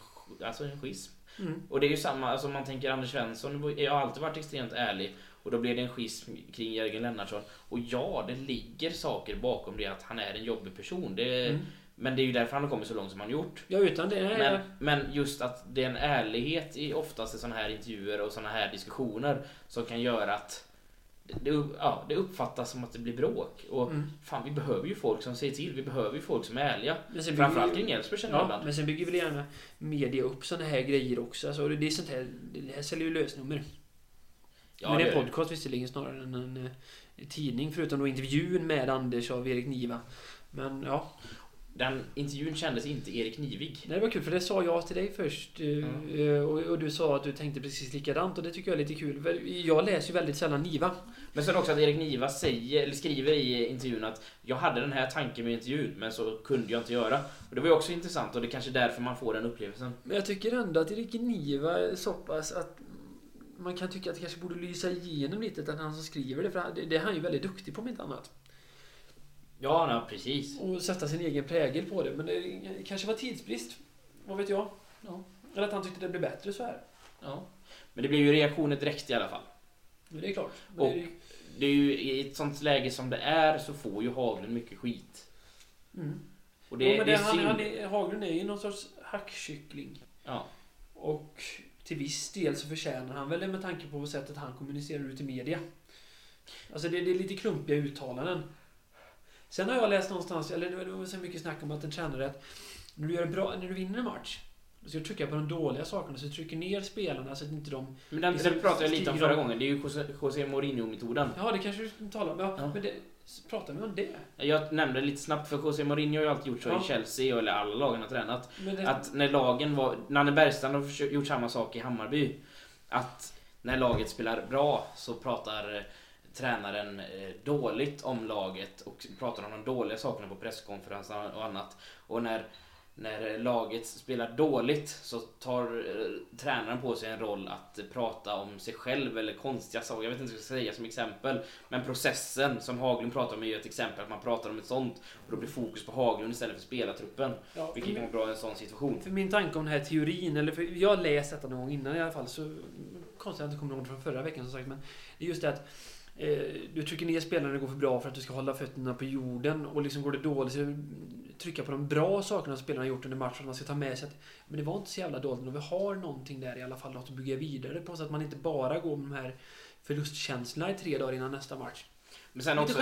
alltså en schism. Mm. Och det är ju samma, alltså man tänker Anders Svensson har alltid varit extremt ärlig. Och då blir det en schism kring Jörgen Lennartsson. Och ja, det ligger saker bakom det att han är en jobbig person. Det, Mm. Men det är ju därför han har kommit så långt som han gjort. Ja, utan det är... Men, men just att det är en ärlighet i oftast i sådana här intervjuer och sådana här diskussioner som kan göra att det, ja, det uppfattas som att det blir bråk. Och Mm. fan, vi behöver ju folk som säger till. Vi behöver ju folk som är ärliga. Framförallt ju- kring Elfsborg känner Ja, ibland. men sen bygger väl gärna media upp såna här grejer också. Alltså, det är sånt här, det här säljer ju lösnummer. Ja, men det är en podcast visserligen snarare än en, eh, tidning. Förutom då intervjun med Anders av Erik Niva. Men ja, Den intervjun kändes inte Erik Nivig. Nej, det var kul för det sa jag till dig först. Mm. Och, och du sa att du tänkte precis likadant och det tycker jag är lite kul. Jag läser ju väldigt sällan Niva. Men sen också att Erik Niva säger, eller skriver i intervjun att jag hade den här tanken med intervjun men så kunde jag inte göra. Och det var ju också intressant och det är kanske därför man får den upplevelsen. Men jag tycker ändå att Erik Niva är så pass att man kan tycka att det kanske borde lysa igenom lite att är han som skriver det. För det är han ju väldigt duktig på om inte annat. Ja, nej, precis. Och sätta sin egen prägel på det. Men det kanske var tidsbrist. Vad vet jag? Ja. Eller att han tyckte det blev bättre så här. Ja. Men det blir ju reaktioner direkt i alla fall. Men det är klart. Och- Det är- Det är ju i ett sånt läge som det är så får ju Haglund mycket skit. Mm. Och det, det, men det, är han, synd. han är, Haglund är ju någon sorts hackkyckling. Ja. Och till viss del så förtjänar han väl det med tanke på sättet han kommunicerar ut i media. Alltså det, det är lite klumpiga uttalanden. Sen har jag läst någonstans, eller det var- så mycket snack om att en tränare att när du gör bra, när du vinner en match, då ska du trycka på de dåliga sakerna, så du trycker ner spelarna så att inte de... Men den, Liksom den pratade jag lite om förra gången. Det är ju José, José Mourinho-metoden. Ja, det kanske du skulle tala om. Ja, Ja. men det, så pratar vi om det. Jag nämnde lite snabbt för José Mourinho har ju alltid gjort så Ja. i Chelsea, eller alla lagen har tränat. Det Att när lagen var... Nanne Bergstrand har gjort samma sak i Hammarby. Att när laget spelar bra så pratar eh, tränaren eh, dåligt om laget och pratar om de dåliga sakerna på presskonferenser och annat. Och när, när laget spelar dåligt så tar eh, tränaren på sig en roll att prata om sig själv eller konstiga saker. Jag vet inte vad jag ska säga som exempel. Men processen som Haglund pratar om är ju ett exempel. Att man pratar om ett sånt och då blir fokus på Haglund istället för spelartruppen. ja, Vilket kan vara bra i en sån situation. För min tanke om den här teorin, eller för jag har läst detta någon gång innan i alla fall, så konstigt att jag inte kommer ihåg från förra veckan som sagt, men det är just det att du trycker ner spelarna när det går för bra för att du ska hålla fötterna på jorden och liksom går det dåligt så trycka på de bra sakerna som spelarna har gjort under matchen. att Man ska ta med sig att men det var inte så jävla dåligt, och vi har någonting där i alla fall, något att bygga vidare på så att man inte bara går med de här förlustkänslorna i tre dagar innan nästa match. Men sen också,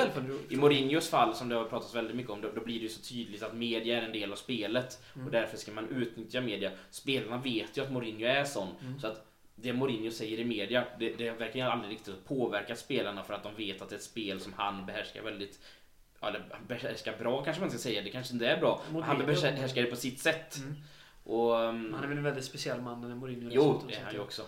i Mourinhos fall som det har pratats väldigt mycket om, då, då blir det ju så tydligt att media är en del av spelet. Mm. Och därför ska man utnyttja media. Spelarna vet ju att Mourinho är sån. Mm. Så att det Mourinho säger i media, det, det verkar aldrig riktigt påverkat spelarna för att de vet att det är ett spel som han behärskar väldigt Ja, eller behärskar bra kanske man ska säga. Det kanske inte är bra. Men han Mourinho- behärskar det på sitt sätt. Mm. Och... um, Han är väl en väldigt speciell man, den Mourinho. jo, det är han ju också.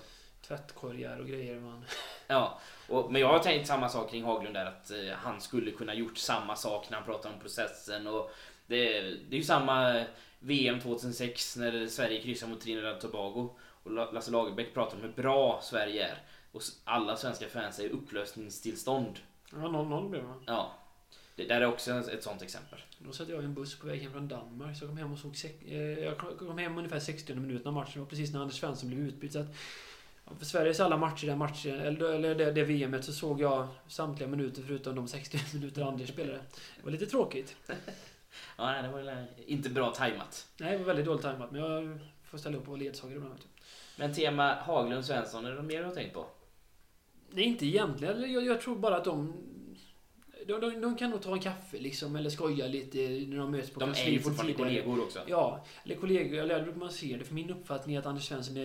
Tvättkorgar och grejer. Man. Ja, och, men jag har tänkt samma sak kring Haglund där att eh, han skulle kunna gjort samma sak när han pratar om processen och det, det är ju samma VM 2006 när Sverige kryssar mot Trinidad och Tobago och La- Lasse Lagerbäck pratar om hur bra Sverige är och alla svenska fans är i upplösningstillstånd. Ja, 0-0 blev det. Ja, det där är också ett sånt exempel. Då satt jag i en buss på väg hem från Danmark. Så jag kom hem och såg... eh, Jag kom hem ungefär 60 minuter av matchen. Det var precis när Anders Svensson blev utbytt. Så att, för Sveriges alla matcher, den matchen, eller, eller det, det VMet, så såg jag samtliga minuter förutom de 60 minuter Anders spelade. Det var lite tråkigt. Ja, nej, det var väl inte bra tajmat. Nej, det var väldigt dåligt tajmat. Men jag får ställa upp och vara ledsagare ibland. du. Men tema Haglund Svensson, är det något mer du har tänkt på? Nej, inte egentligen. Jag, jag tror bara att de... De, de, de kan nog ta en kaffe liksom, eller skoja lite när de möts på De är ju kansliet fortfarande kollegor också. Ja, eller kollegor, eller hur man ser det. För min uppfattning är att Anders Svensson är,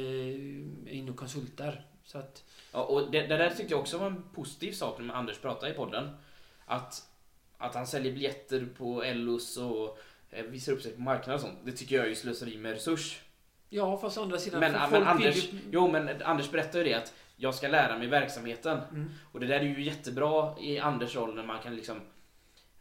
är inne och konsultar. Så att, Ja, och det, det där tyckte jag också var en positiv sak när Anders pratade i podden. Att, att han säljer biljetter på Ellos och eh, visar upp sig på marknaden och sånt. Det tycker jag är ju slöseri med resurs. Ja, fast å andra sidan... Men, men Anders, ju- jo, men Anders berättar ju det att jag ska lära mig verksamheten. Mm. Och det där är ju jättebra i Anders roll när man kan liksom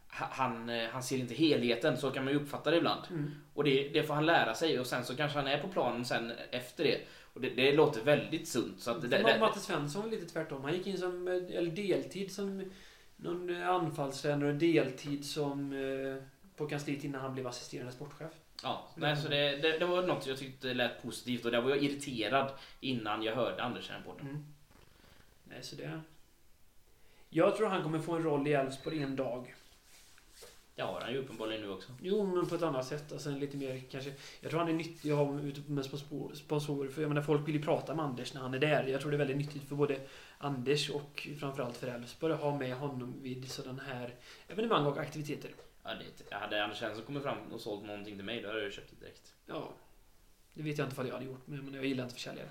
ha- han, eh, han ser inte helheten, så kan man ju uppfatta det ibland. Mm. Och det, det får han lära sig och sen så kanske han är på planen sen efter det. Och det, det låter väldigt sunt. Så att det, det, Matte Svensson var lite tvärtom. Han gick in som, eh, eller deltid som någon anfallstränare och deltid som eh, på kansliet innan han blev assisterande sportchef. Ja, nej, så det, det, det var något jag tyckte lät positivt och där var jag irriterad innan jag hörde Anders i den podden. Mm. Nej, så det... Jag tror han kommer få en roll i Elfsborg en dag. Det har han ju uppenbarligen nu också. Jo, men på ett annat sätt. Alltså lite mer kanske... Jag tror han är nyttig att ha ute med sponsor- sponsorer. För jag menar, folk vill ju prata med Anders när han är där. Jag tror det är väldigt nyttigt för både Anders och framförallt för Elfsborg att ha med honom vid sådana här evenemang och aktiviteter. Ja, det, hade Anders Svensson kommit fram och sålt någonting till mig, då hade jag köpt det direkt. Ja. Det vet jag inte vad jag hade gjort, men men jag gillar inte försäljare.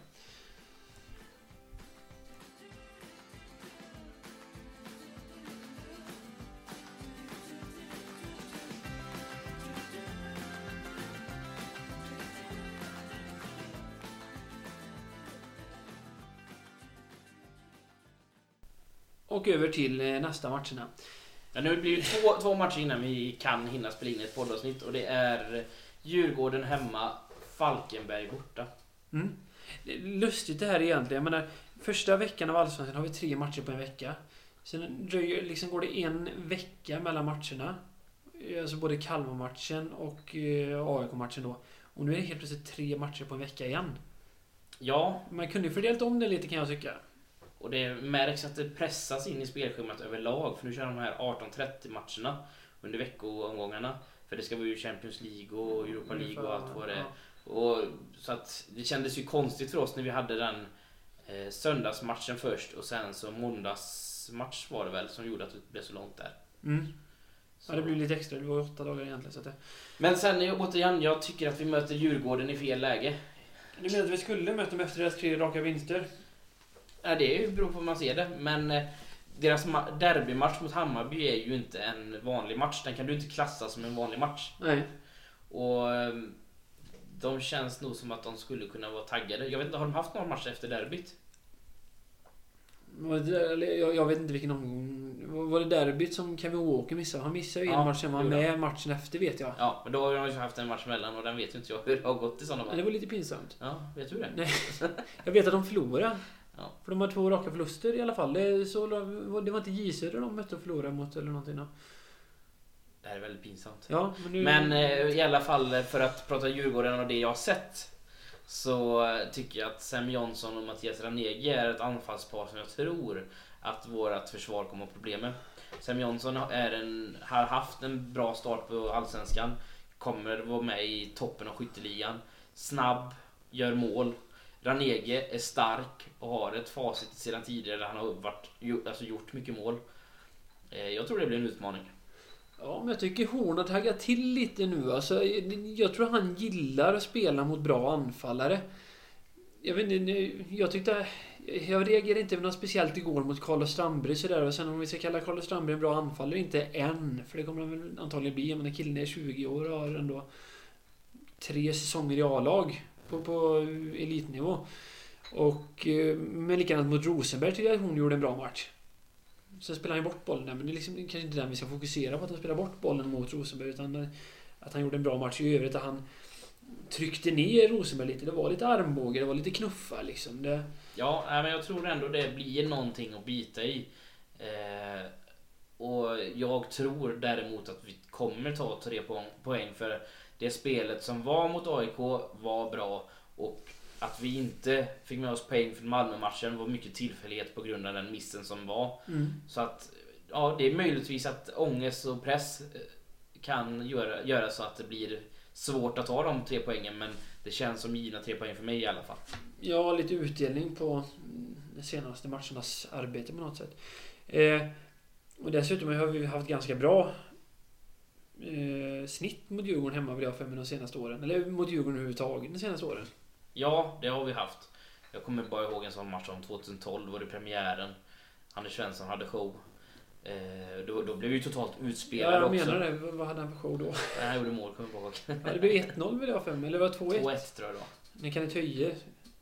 Och över till eh, nästa matcherna. Ja, nu blir det två, två matcher innan vi kan hinna spela in ett poddavsnitt och det är Djurgården hemma, Falkenberg borta. Mm. Det är lustigt det här egentligen. Jag menar, första veckan av Allsvenskan har vi tre matcher på en vecka. Sen dröjer, liksom går det en vecka mellan matcherna. Alltså både Kalmar-matchen och eh, AIK-matchen då. Och nu är det helt plötsligt tre matcher på en vecka igen. Ja, Man kunde ju fördelat om det lite kan jag tycka. Och det märks att det pressas in i spelschemat överlag. För nu kör de här 18-30 matcherna under veckoomgångarna. För det ska vara ju Champions League och Europa League och allt vad det är. Och, så att det kändes ju konstigt för oss när vi hade den eh, söndagsmatchen först och sen så måndagsmatch var det väl som gjorde att det blev så långt där. Mm. Så. Ja, det blev lite extra. Det var åtta dagar egentligen. Så att det... Men sen eh, återigen, jag tycker att vi möter Djurgården i fel läge. Du menar att vi skulle möta dem efter deras tre raka vinster? Ja, det beror på hur man ser det, men eh, deras ma- derbymatch mot Hammarby är ju inte en vanlig match. Den kan du inte klassa som en vanlig match. Nej. Och eh, de känns nog som att de skulle kunna vara taggade. Jag vet inte, har de haft någon match efter derbyt? Jag, vet inte vilken omgång... var- det derbyt som Kevin Walker missade? Han missade ju en Ja, match, sen var han med matchen efter vet jag. Ja, men då har de ju haft en match mellan och den vet ju inte jag hur det har gått i sådana Men det fall. var lite pinsamt. Ja, vet du det? Nej. Jag vet att de förlorade. Ja. För de har två raka förluster i alla fall. Det, så, det var inte J Södra de mötte och förlorade mot eller någonting. då. Det här är väldigt pinsamt. Ja, men nu... Men eh, i alla fall eh, för att prata Djurgården och det jag har sett så eh, tycker jag att Sam Johnson och Mattias Ranegi är ett anfallspar som jag tror att vårt försvar kommer att ha problem med. Sam Johnson är en, har haft en bra start på Allsvenskan. Kommer vara med i toppen av skytteligan. Snabb, gör mål. Ranege är stark och har ett facit sedan tidigare där han har varit, alltså gjort mycket mål. Eh, jag tror det blir en utmaning. Ja, men jag tycker Horn har taggat till lite nu. Alltså, jag tror han gillar att spela mot bra anfallare. Jag vet inte, jag tyckte... Jag reagerade inte något speciellt igår mot Carlos Strandberg sådär. Och sen om vi ska kalla Carlos Strandberg en bra anfallare, inte än. För det kommer han väl antagligen bli. Men killen är 20 år och har ändå tre säsonger i A-lag på, på elitnivå. Och, eh, men likadant mot Rosenberg tycker jag att hon gjorde en bra match. Sen spelar han ju bort bollen där, men det är liksom kanske inte den vi ska fokusera på, att han spelar bort bollen mot Rosenberg. Utan eh, att han gjorde en bra match i övrigt. Att han tryckte ner Rosenberg lite. Det var lite armbåge, det var lite knuffar liksom. Det, Ja, men jag tror ändå det blir någonting att bita i. Eh, och jag tror däremot att vi kommer ta tre poäng, poäng för det spelet som var mot AIK var bra och att vi inte fick med oss poäng från Malmö-matchen var mycket tillfällighet på grund av den missen som var. Så att ja, det är möjligtvis att ångest och press eh, kan göra, göra så att det blir svårt att ta de tre poängen men det känns som givna tre poäng för mig i alla fall. Ja, lite utdelning på mm, de senaste matchernas arbete på något sätt. Eh, och dessutom har vi haft ganska bra eh, snitt mot Djurgården hemma vill jag för mig de senaste åren. Eller mot Djurgården överhuvudtaget de senaste åren. Ja, det har vi haft. Jag kommer bara ihåg en sån match som 2012 var det premiären. Anders Svensson hade show. Eh, då, då blev vi ju totalt Ja, utspelade jag också. menar det. Vad hade han för show då? Han gjorde mål, kommer jag ihåg. Ja, det blev 1-0 vill jag för mig. Eller var det 2-1? 2-1 tror jag var. Men Kenneth Höje,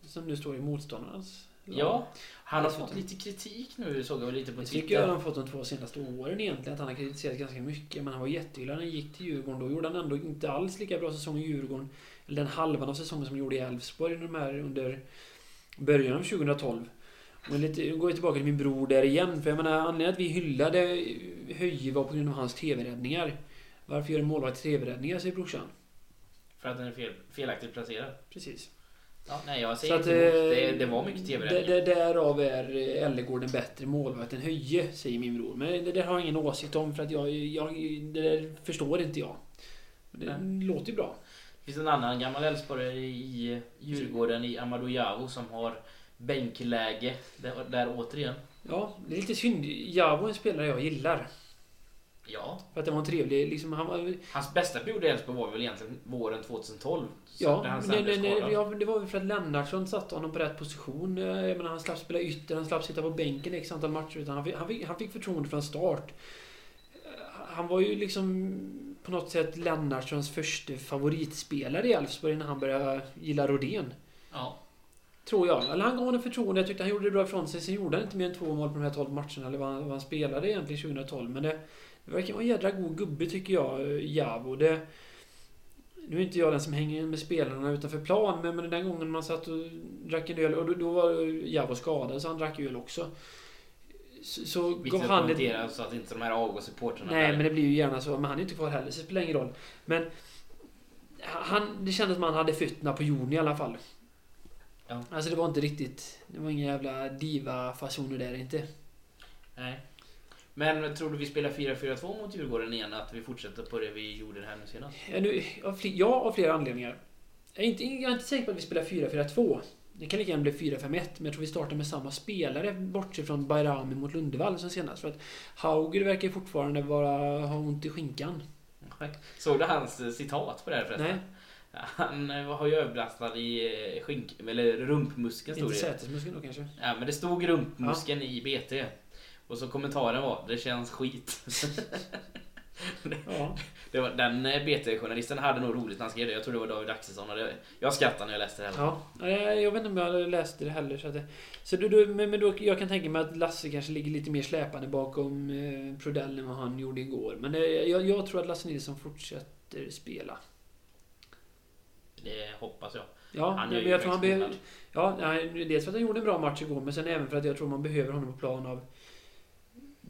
som nu står i motståndarnas. Ja, han har fått lite kritik nu såg jag lite på Jag tycker jag Twitter. han fått de två senaste åren egentligen. Att han har kritiserat ganska mycket. Men han var jättehyllad när han gick till Djurgården. Då gjorde han ändå inte alls lika bra säsong i Djurgården. Eller den halvan av säsongen som han gjorde i Elfsborg under början av 2012. Men lite, nu går jag tillbaka till min bror där igen. För jag menar anledningen att vi hyllade Höje var på grund av hans TV-räddningar. Varför gör en målvakt TV-räddningar, säger brorsan. För att den är fel, felaktigt placerad. Precis. Ja, nej, jag Så säger att, inte emot. eh, det, det var mycket det, tv-räddningar. det, Därav är eh, Ellegård en bättre målvakt än Höje, säger min bror. Men det där har jag ingen åsikt om för att jag, jag det där förstår inte jag. Men det låter ju bra. Det finns en annan gammal Elfsborgare i Djurgården i Amadou Javo som har bänkläge där, där återigen. Ja, det är lite synd. Javo är en spelare jag gillar. Ja, För att det var en trevlig... Liksom, han var, hans bästa period i Elfsborg var väl egentligen våren 2012. Så ja, han blev det, skadad. ja, det var väl för att Lennartsson satte honom på rätt position. Eh, Jag menar, han slapp spela ytter, han slapp sitta på bänken x antal matcher. Utan han, fick, han, fick, han fick förtroende från start. Eh, Han var ju liksom på något sätt Lennartssons första favoritspelare i Elfsborg när han började gilla Rodén. Ja, Tror jag. Eller han gav honom förtroende. Jag tyckte han gjorde det bra ifrån sig. Sen gjorde han inte mer än två mål på de här 12 matcherna. Eller vad han, vad han spelade egentligen 2012. Men det, det verkar vara en jädra god gubbe tycker jag, Javo. Det, nu är inte jag den som hänger med spelarna utanför plan. Men, men den gången man satt och drack en öl. Och då, då var Javo skadad så han drack öl också. Så, så gav han ett, så att inte de här avgångssupportrarna Nej, där- men det blir ju gärna så. Men han är inte kvar heller, så det spelar ingen roll. Men han, det kändes som att han hade fötterna på jorden i alla fall. Ja. Alltså det var inte riktigt... Det var inga jävla diva-fasoner där inte. Nej. Men tror du vi spelar 4-4-2 mot Djurgården igen? Att vi fortsätter på det vi gjorde här nu senast? Ja, nu, av fler, ja, av flera anledningar. Jag är, inte, jag är inte säker på att vi spelar 4-4-2. Det kan lika gärna bli 4-5-1, men jag tror vi startar med samma spelare bortsett från Bayrami mot Lundevall som senast. För att Hauger verkar fortfarande vara, ha ont i skinkan. Såg du hans eh, citat på det här förresten? Nej, Han eh, har ju överbelastad i eh, skink... Eller rumpmuskeln stod inte det. sätesmuskeln då kanske. Ja men det stod rumpmuskeln i BT. Och så kommentaren var det känns skit. Ja. det var, den eh, BT-journalisten hade nog roligt när han skrev det. Jag tror det var David Axelsson. Och det, jag skrattade när jag läste det. Här. Ja, jag vet inte om jag läste det heller. Så, att så då, då, men, men då, jag kan tänka mig att Lasse kanske ligger lite mer släpande bakom eh, Prodell än vad han gjorde igår. Men eh, jag, jag tror att Lasse Nilsson fortsätter spela. Det hoppas jag. Ja, Han ju jag tror han behöver... Ja, dels för att han gjorde en bra match igår, men sen även för att jag tror man behöver honom på plan av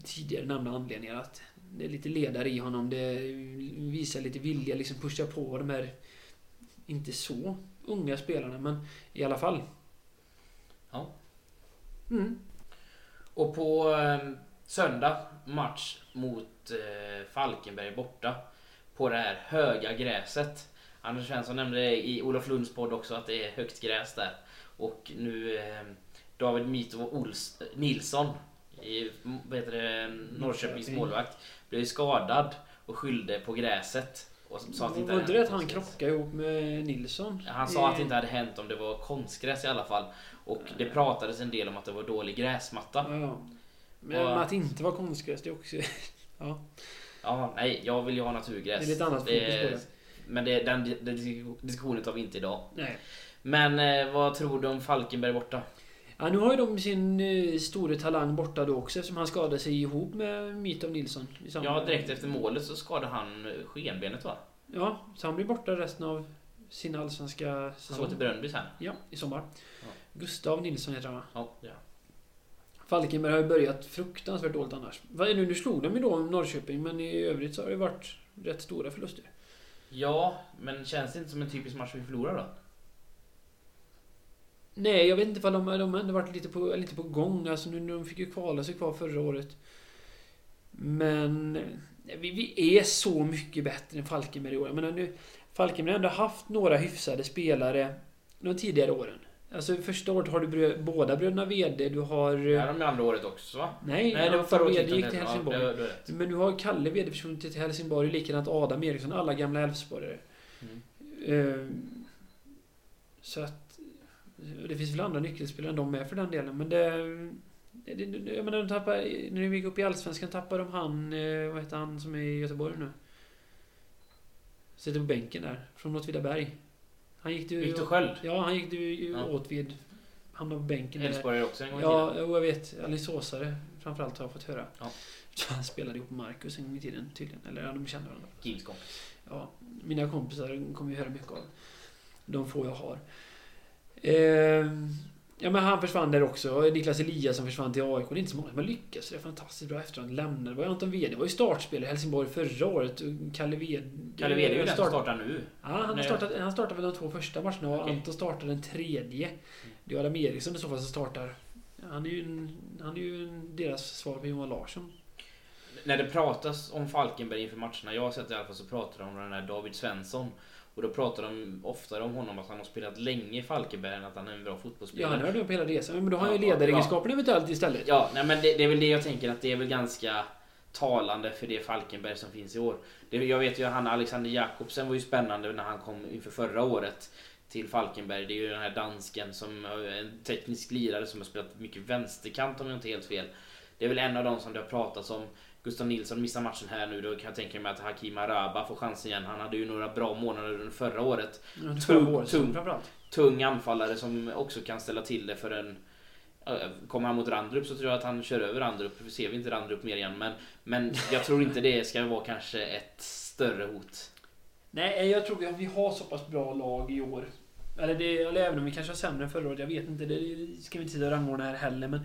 tidigare nämnda anledningar. Att det är lite ledare i honom. Det visar lite vilja, liksom pusha på de här inte så unga spelarna, men i alla fall. Ja. Mm. Och på eh, söndag match mot eh, Falkenberg borta. På det här höga gräset. Anders Svensson nämnde det i Olof Lunds podd också att det är högt gräs där. Och nu eh, David Mito Ols, Nilsson, i, vad heter det, Norrköpings Norrköping. målvakt, blev skadad och skyllde på gräset. Och sa att det inte var inte det att han krockade ihop med Nilsson? Han sa att det inte hade hänt om det var konstgräs i alla fall. Och det pratades en del om att det var dålig gräsmatta. Ja, ja. Men Och- att det inte var konstgräs, det är också... ja, Ja, nej, jag vill ju ha naturgräs. det är lite annat fokus på det. Men det, den, den diskussionen tar vi inte idag. Nej. Men eh, vad tror du om Falkenberg borta? Ja, nu har ju de sin eh, store talang borta då också eftersom han skadade sig ihop med Mitov Nilsson. I samma- Ja, direkt efter målet så skadade han eh, skenbenet va? Ja, så han blir borta resten av sin allsvenska Han går säsong. till Brönnby sen. Ja, i sommar. Ja. Gustav Nilsson heter han va? Ja, ja. Falkenberg har ju börjat fruktansvärt dåligt annars. Vad är nu, nu slog de ju då Norrköping men i övrigt så har det varit rätt stora förluster. ja, men känns det inte som en typisk match vi förlorar då? Nej, jag vet inte ifall de, de har ändå varit lite på, lite på gång. Alltså nu, de fick ju kvala sig kvar förra året. Men eh, vi, vi är så mycket bättre än Falkenberg i år. Jag menar nu, Falkenberg har ändå haft några hyfsade spelare de tidigare åren. Alltså första året har du brö, båda bröderna VD, du har... Det är de andra året också va? Nej, Nej, det var förra året VD gick till. Helsingborg. Ja, det. Men nu har Kalle VD försvunnit till Helsingborg, likadant Adam Eriksson, alla gamla Elfsborgare. Mm. Eh, Så att... Det finns väl andra nyckelspelare än de med för den delen, men det... det, det jag menar, de tappar, när de gick upp i Allsvenskan tappade de han... eh, Vad heter han som är i Göteborg nu? Sitter på bänken där, från Åtvidaberg. Han gick du... Viktor Sköld. Ja, han gick du Ja. åt vid... Hamnade på bänken där. Elfsborgare också en gång i Ja, tiden. jo, jag vet. Alingsåsare framförallt har jag fått höra. Ja. Han spelade ihop med Marcus en gång i tiden tydligen. Eller ja, de kände varandra. Kings kompis. Ja, mina kompisar kommer ju höra mycket av. De få jag har. Ehm, ja, men han försvann där också. Niklas Eliasson försvann till AIK. Det är inte så många som har lyckats. Det är fantastiskt bra efter att han lämnade. Det var ju Anton Wede. Det var ju startspelare i Helsingborg förra året. Kalle Wede... Kalle Wede är ju den som start- startar nu. Ja, han, startat, han startade väl de två första matcherna och Okej. Anton startar den tredje. Det är Adam Eriksson i så fall som startar. Han är ju, en, han är ju en, deras svar på Johan Larsson. När det pratas om Falkenberg inför matcherna jag har sett i alla fall så pratar de om den här David Svensson. Och då pratar de oftare om honom att han har spelat länge i Falkenberg än att han är en bra Ja, fotbollsspelare. han hörde på hela resan. Men då har han ju Ja, ledaregenskaperna eventuellt istället. Ja, nej, men det, det är väl det jag tänker att det är väl ganska talande för det Falkenberg som finns i år. Det, jag vet ju att han Alexander Jakobsen var ju spännande när han kom inför förra året till Falkenberg. Det är ju den här dansken som en teknisk lirare som har spelat mycket vänsterkant om jag inte helt fel. Det är väl en av dem som det har pratats om. Gustav Nilsson missar matchen här nu. Då kan jag tänka mig att Hakim Araba får chansen igen. Han hade ju några bra månader under förra året. Tung- året, tung. Tung anfallare som också kan ställa till det för en... Kommer han mot Randrup så tror jag att han kör över Randrup. Vi ser vi inte Randrup mer igen. Men, men jag tror inte det ska vara kanske ett större hot. Nej, jag tror vi har, vi har så pass bra lag i år. Eller, det, eller även om vi kanske har sämre än förra året. Jag vet inte. Det ska vi inte sitta och rangordna här heller. Men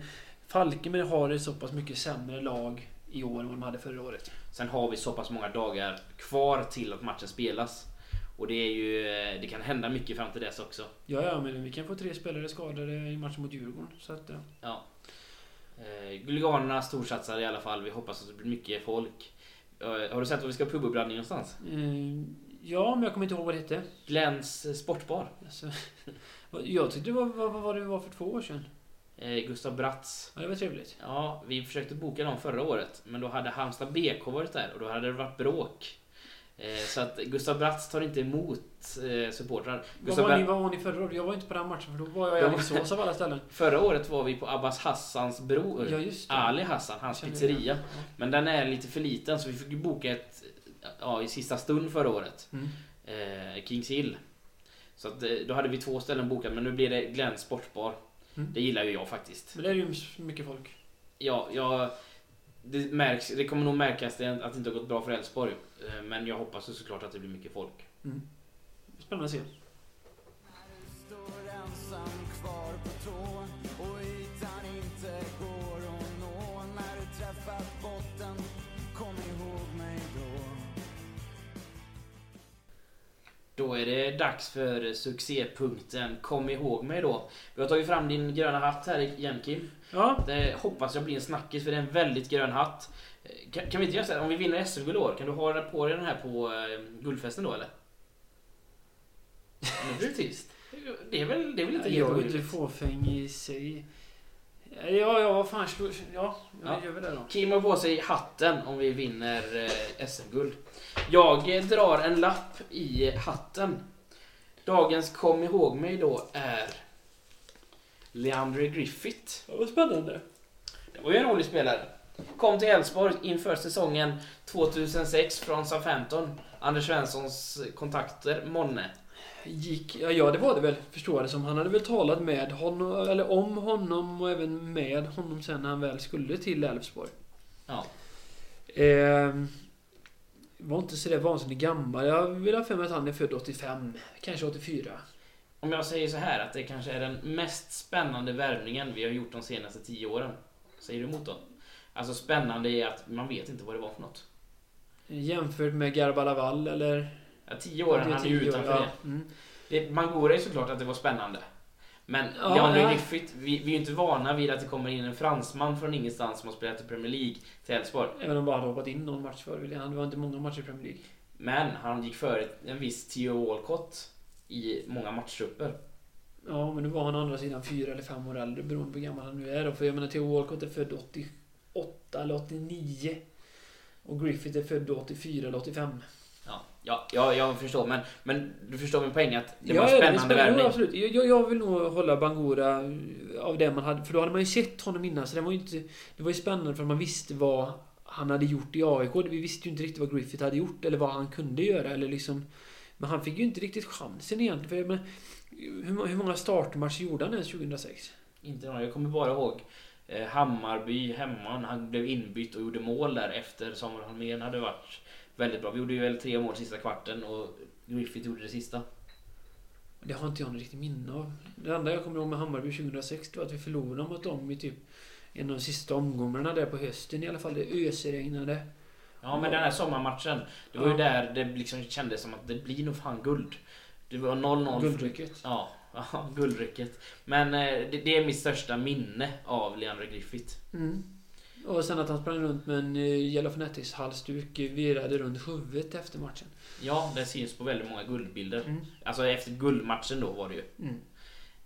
Falkenberg har ett så pass mycket sämre lag i år än vad de hade förra året. Sen har vi så pass många dagar kvar till att matchen spelas. Och det är ju, eh, det kan hända mycket fram till dess också. Ja, ja, men vi kan få tre spelare skadade i matchen mot Djurgården. Så att, ja. Ja. Eh, Guliganerna storsatsar i alla fall. Vi hoppas att det blir mycket folk. Eh, har du sett var vi ska ha pubuppladdning någonstans? Eh, ja, men jag kommer inte ihåg vad det hette. Glens Sportbar. Alltså, jag tyckte det var vad, vad det var för två år sedan. Eh, Gustav Bratts. Ja, det var trevligt. Ja, vi försökte boka dem förra året. Men då hade Halmstad BK varit där och då hade det varit bråk. Eh, så att Gustav Bratts tar inte emot eh, supportrar. Vad var, ni, vad var ni förra året? Jag var inte på den matchen för då var jag i Ja. Alingsås av alla ställen. Förra året var vi på Abbas Hassans bror. Ja. Ali Hassan, hans pizzeria. igen. Men den är lite för liten så vi fick boka ett ja, i sista stund förra året. Mm. Eh, Kings Hill. Så att, då hade vi två ställen bokat men nu blir det Glens Sportbar. Mm. Det gillar ju jag faktiskt. Men det är ju mycket folk. Ja, jag, det, märks, det kommer nog märkas att det inte har gått bra för Elfsborg. Eh, Men jag hoppas såklart att det blir mycket folk. Mm. Spännande att se. Då är det dags för succépunkten Kom ihåg mig då. Vi har tagit fram din gröna hatt här igen Kim. Ja, Det hoppas jag blir en snackis för det är en väldigt grön hatt. Kan, kan vi inte göra så här, om vi vinner SM-guld år, kan du ha på dig den här på eh, guldfesten då eller? Nu blir det tyst. Det är väl, det är väl inte helt jag är inte fåfäng i sig. Ja, ja, vad fan. Ja, Ja. gör vi det då. Kim har på sig hatten om vi vinner eh, SM-guld. Jag drar en lapp i hatten. Dagens kom ihåg mig då är Leandre Griffith. Ja, vad spännande. Det var ju en rolig spelare. Kom till Elfsborg inför säsongen 2006 från Southampton. Anders Svenssons kontakter, månne. Gick... Ja, ja, det var det väl, förstår jag det som. Han hade väl talat med honom, eller om honom och även med honom sen när han väl skulle till Elfsborg. Ja. Ehm, var inte sådär vansinnigt gammal. Jag vill ha för mig att han är född 85, kanske 84. Om jag säger så här att det kanske är den mest spännande värvningen vi har gjort de senaste tio åren. Säger du emot då? Alltså spännande är att man vet inte vad det var för något. Jämfört med Garba Laval eller... Ja, tio år, är han är ju år, utanför ja. det. Mm. det. Mangora är såklart att det var spännande. Men Ja, Leandro ja. Griffith, vi, vi är ju inte vana vid att det kommer in en fransman från ingenstans som har spelat i Premier League till Elfsborg. Även om bara hade hoppat in någon match för William. Det var inte många matcher i Premier League. Men han gick före en viss Theo Walcott i många matchtrupper. Ja, men nu var han å andra sidan fyra eller fem år äldre beroende på hur gammal han nu är. då. För jag menar, Theo Walcott är född 88 eller 89. Och Griffith är född 84 eller 85. Ja, ja, ja jag förstår. Men, men du förstår min poäng att det Ja, var en spännande Jo, värvning. absolut. Jag, jag- vill nog hålla Bangura av det man hade. För då hade man ju sett honom innan. Så det var ju inte... Det var ju spännande för man visste vad han hade gjort i AIK. Vi visste ju inte riktigt vad Griffith hade gjort eller vad han kunde göra. Eller liksom... Men han fick ju inte riktigt chansen egentligen. För menar, hur, hur många startmatcher gjorde han ens 2006? Inte någon, jag kommer bara ihåg eh, Hammarby hemma när han blev inbytt och gjorde mål där efter Samuel Holmén hade varit väldigt bra. Vi gjorde ju väl tre mål sista kvarten och Griffith gjorde det sista. Det har inte jag något riktigt minne av. Det enda jag kommer ihåg med Hammarby 2006 det var att vi förlorade mot dem i typ en av de sista omgångarna där på hösten i alla fall. Det ösregnade. Ja men den här sommarmatchen, det var ju Ja. där det liksom kändes som att det blir nog fan guld. Det var 0-0. för- Guldrycket. Ja, ja, guldrycket. Men eh, det, det är mitt största minne av Leandro Griffith. Mm. Och sen att han sprang runt med en uh, Yellow Fanatics halsduk eh, virade runt huvudet efter matchen. Ja, det syns på väldigt många guldbilder. Mm. Alltså efter guldmatchen då var det ju. Mm.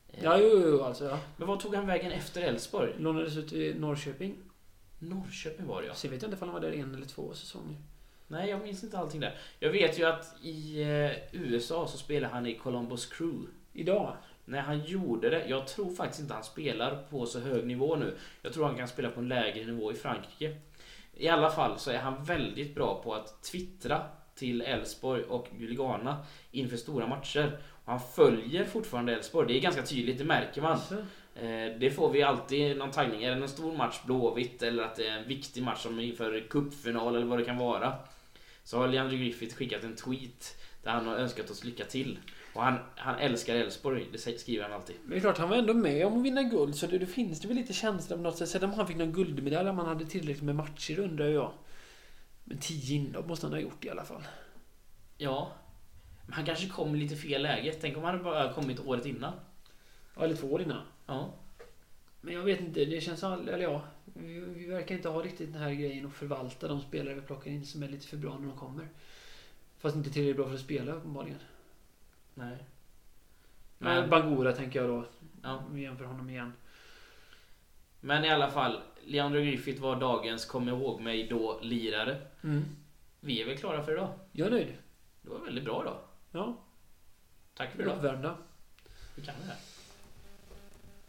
Eh, Ja, jo, jo, alltså ja. Men vad tog han vägen efter Elfsborg? Lånades ut till Norrköping. Norrköping var det ja. Jag vet inte ifall han var där en eller två säsonger. Nej, jag minns inte allting där. Jag vet ju att i eh, USA så spelar han i Columbus Crew. Idag? När han gjorde det, jag tror faktiskt inte han spelar på så hög nivå nu. Jag tror han kan spela på en lägre nivå i Frankrike. I alla fall så är han väldigt bra på att twittra till Elfsborg och Guligana inför stora matcher. Och han följer fortfarande Elfsborg, det är ganska tydligt, det märker man. Eh, Det får vi alltid någon taggning. Är det en stor match Blåvitt eller att det är en viktig match som inför cupfinal eller vad det kan vara. Så har Leandro Griffith skickat en tweet där han har önskat oss lycka till. Och han, han älskar Elfsborg, det skriver han alltid. Men det är klart, han var ändå med om att vinna guld. Så det, det finns det väl lite känsla på något sätt. Sen om han fick någon guldmedalj, om han hade tillräckligt med matcher undrar jag. Men tio inhopp måste han ha gjort i alla fall. Ja. Men han kanske kom i lite fel läge. Tänk om han hade bara kommit året innan. Ja, eller två år innan. Ja. Men jag vet inte, det känns eller ja. Vi, vi verkar inte ha riktigt den här grejen att förvalta de spelare vi plockar in som är lite för bra när de kommer. Fast inte tillräckligt bra för att spela uppenbarligen. Nej. Men Men, Bangura tänker jag då. ja. Vi jämför honom igen. Men i alla fall, Leandro Griffith var dagens kom ihåg mig då lirare. Mm. Vi är väl klara för idag. Jag är nöjd. Det var väldigt bra idag. Ja, Tack för idag. uppvärmda. Vi kan det här.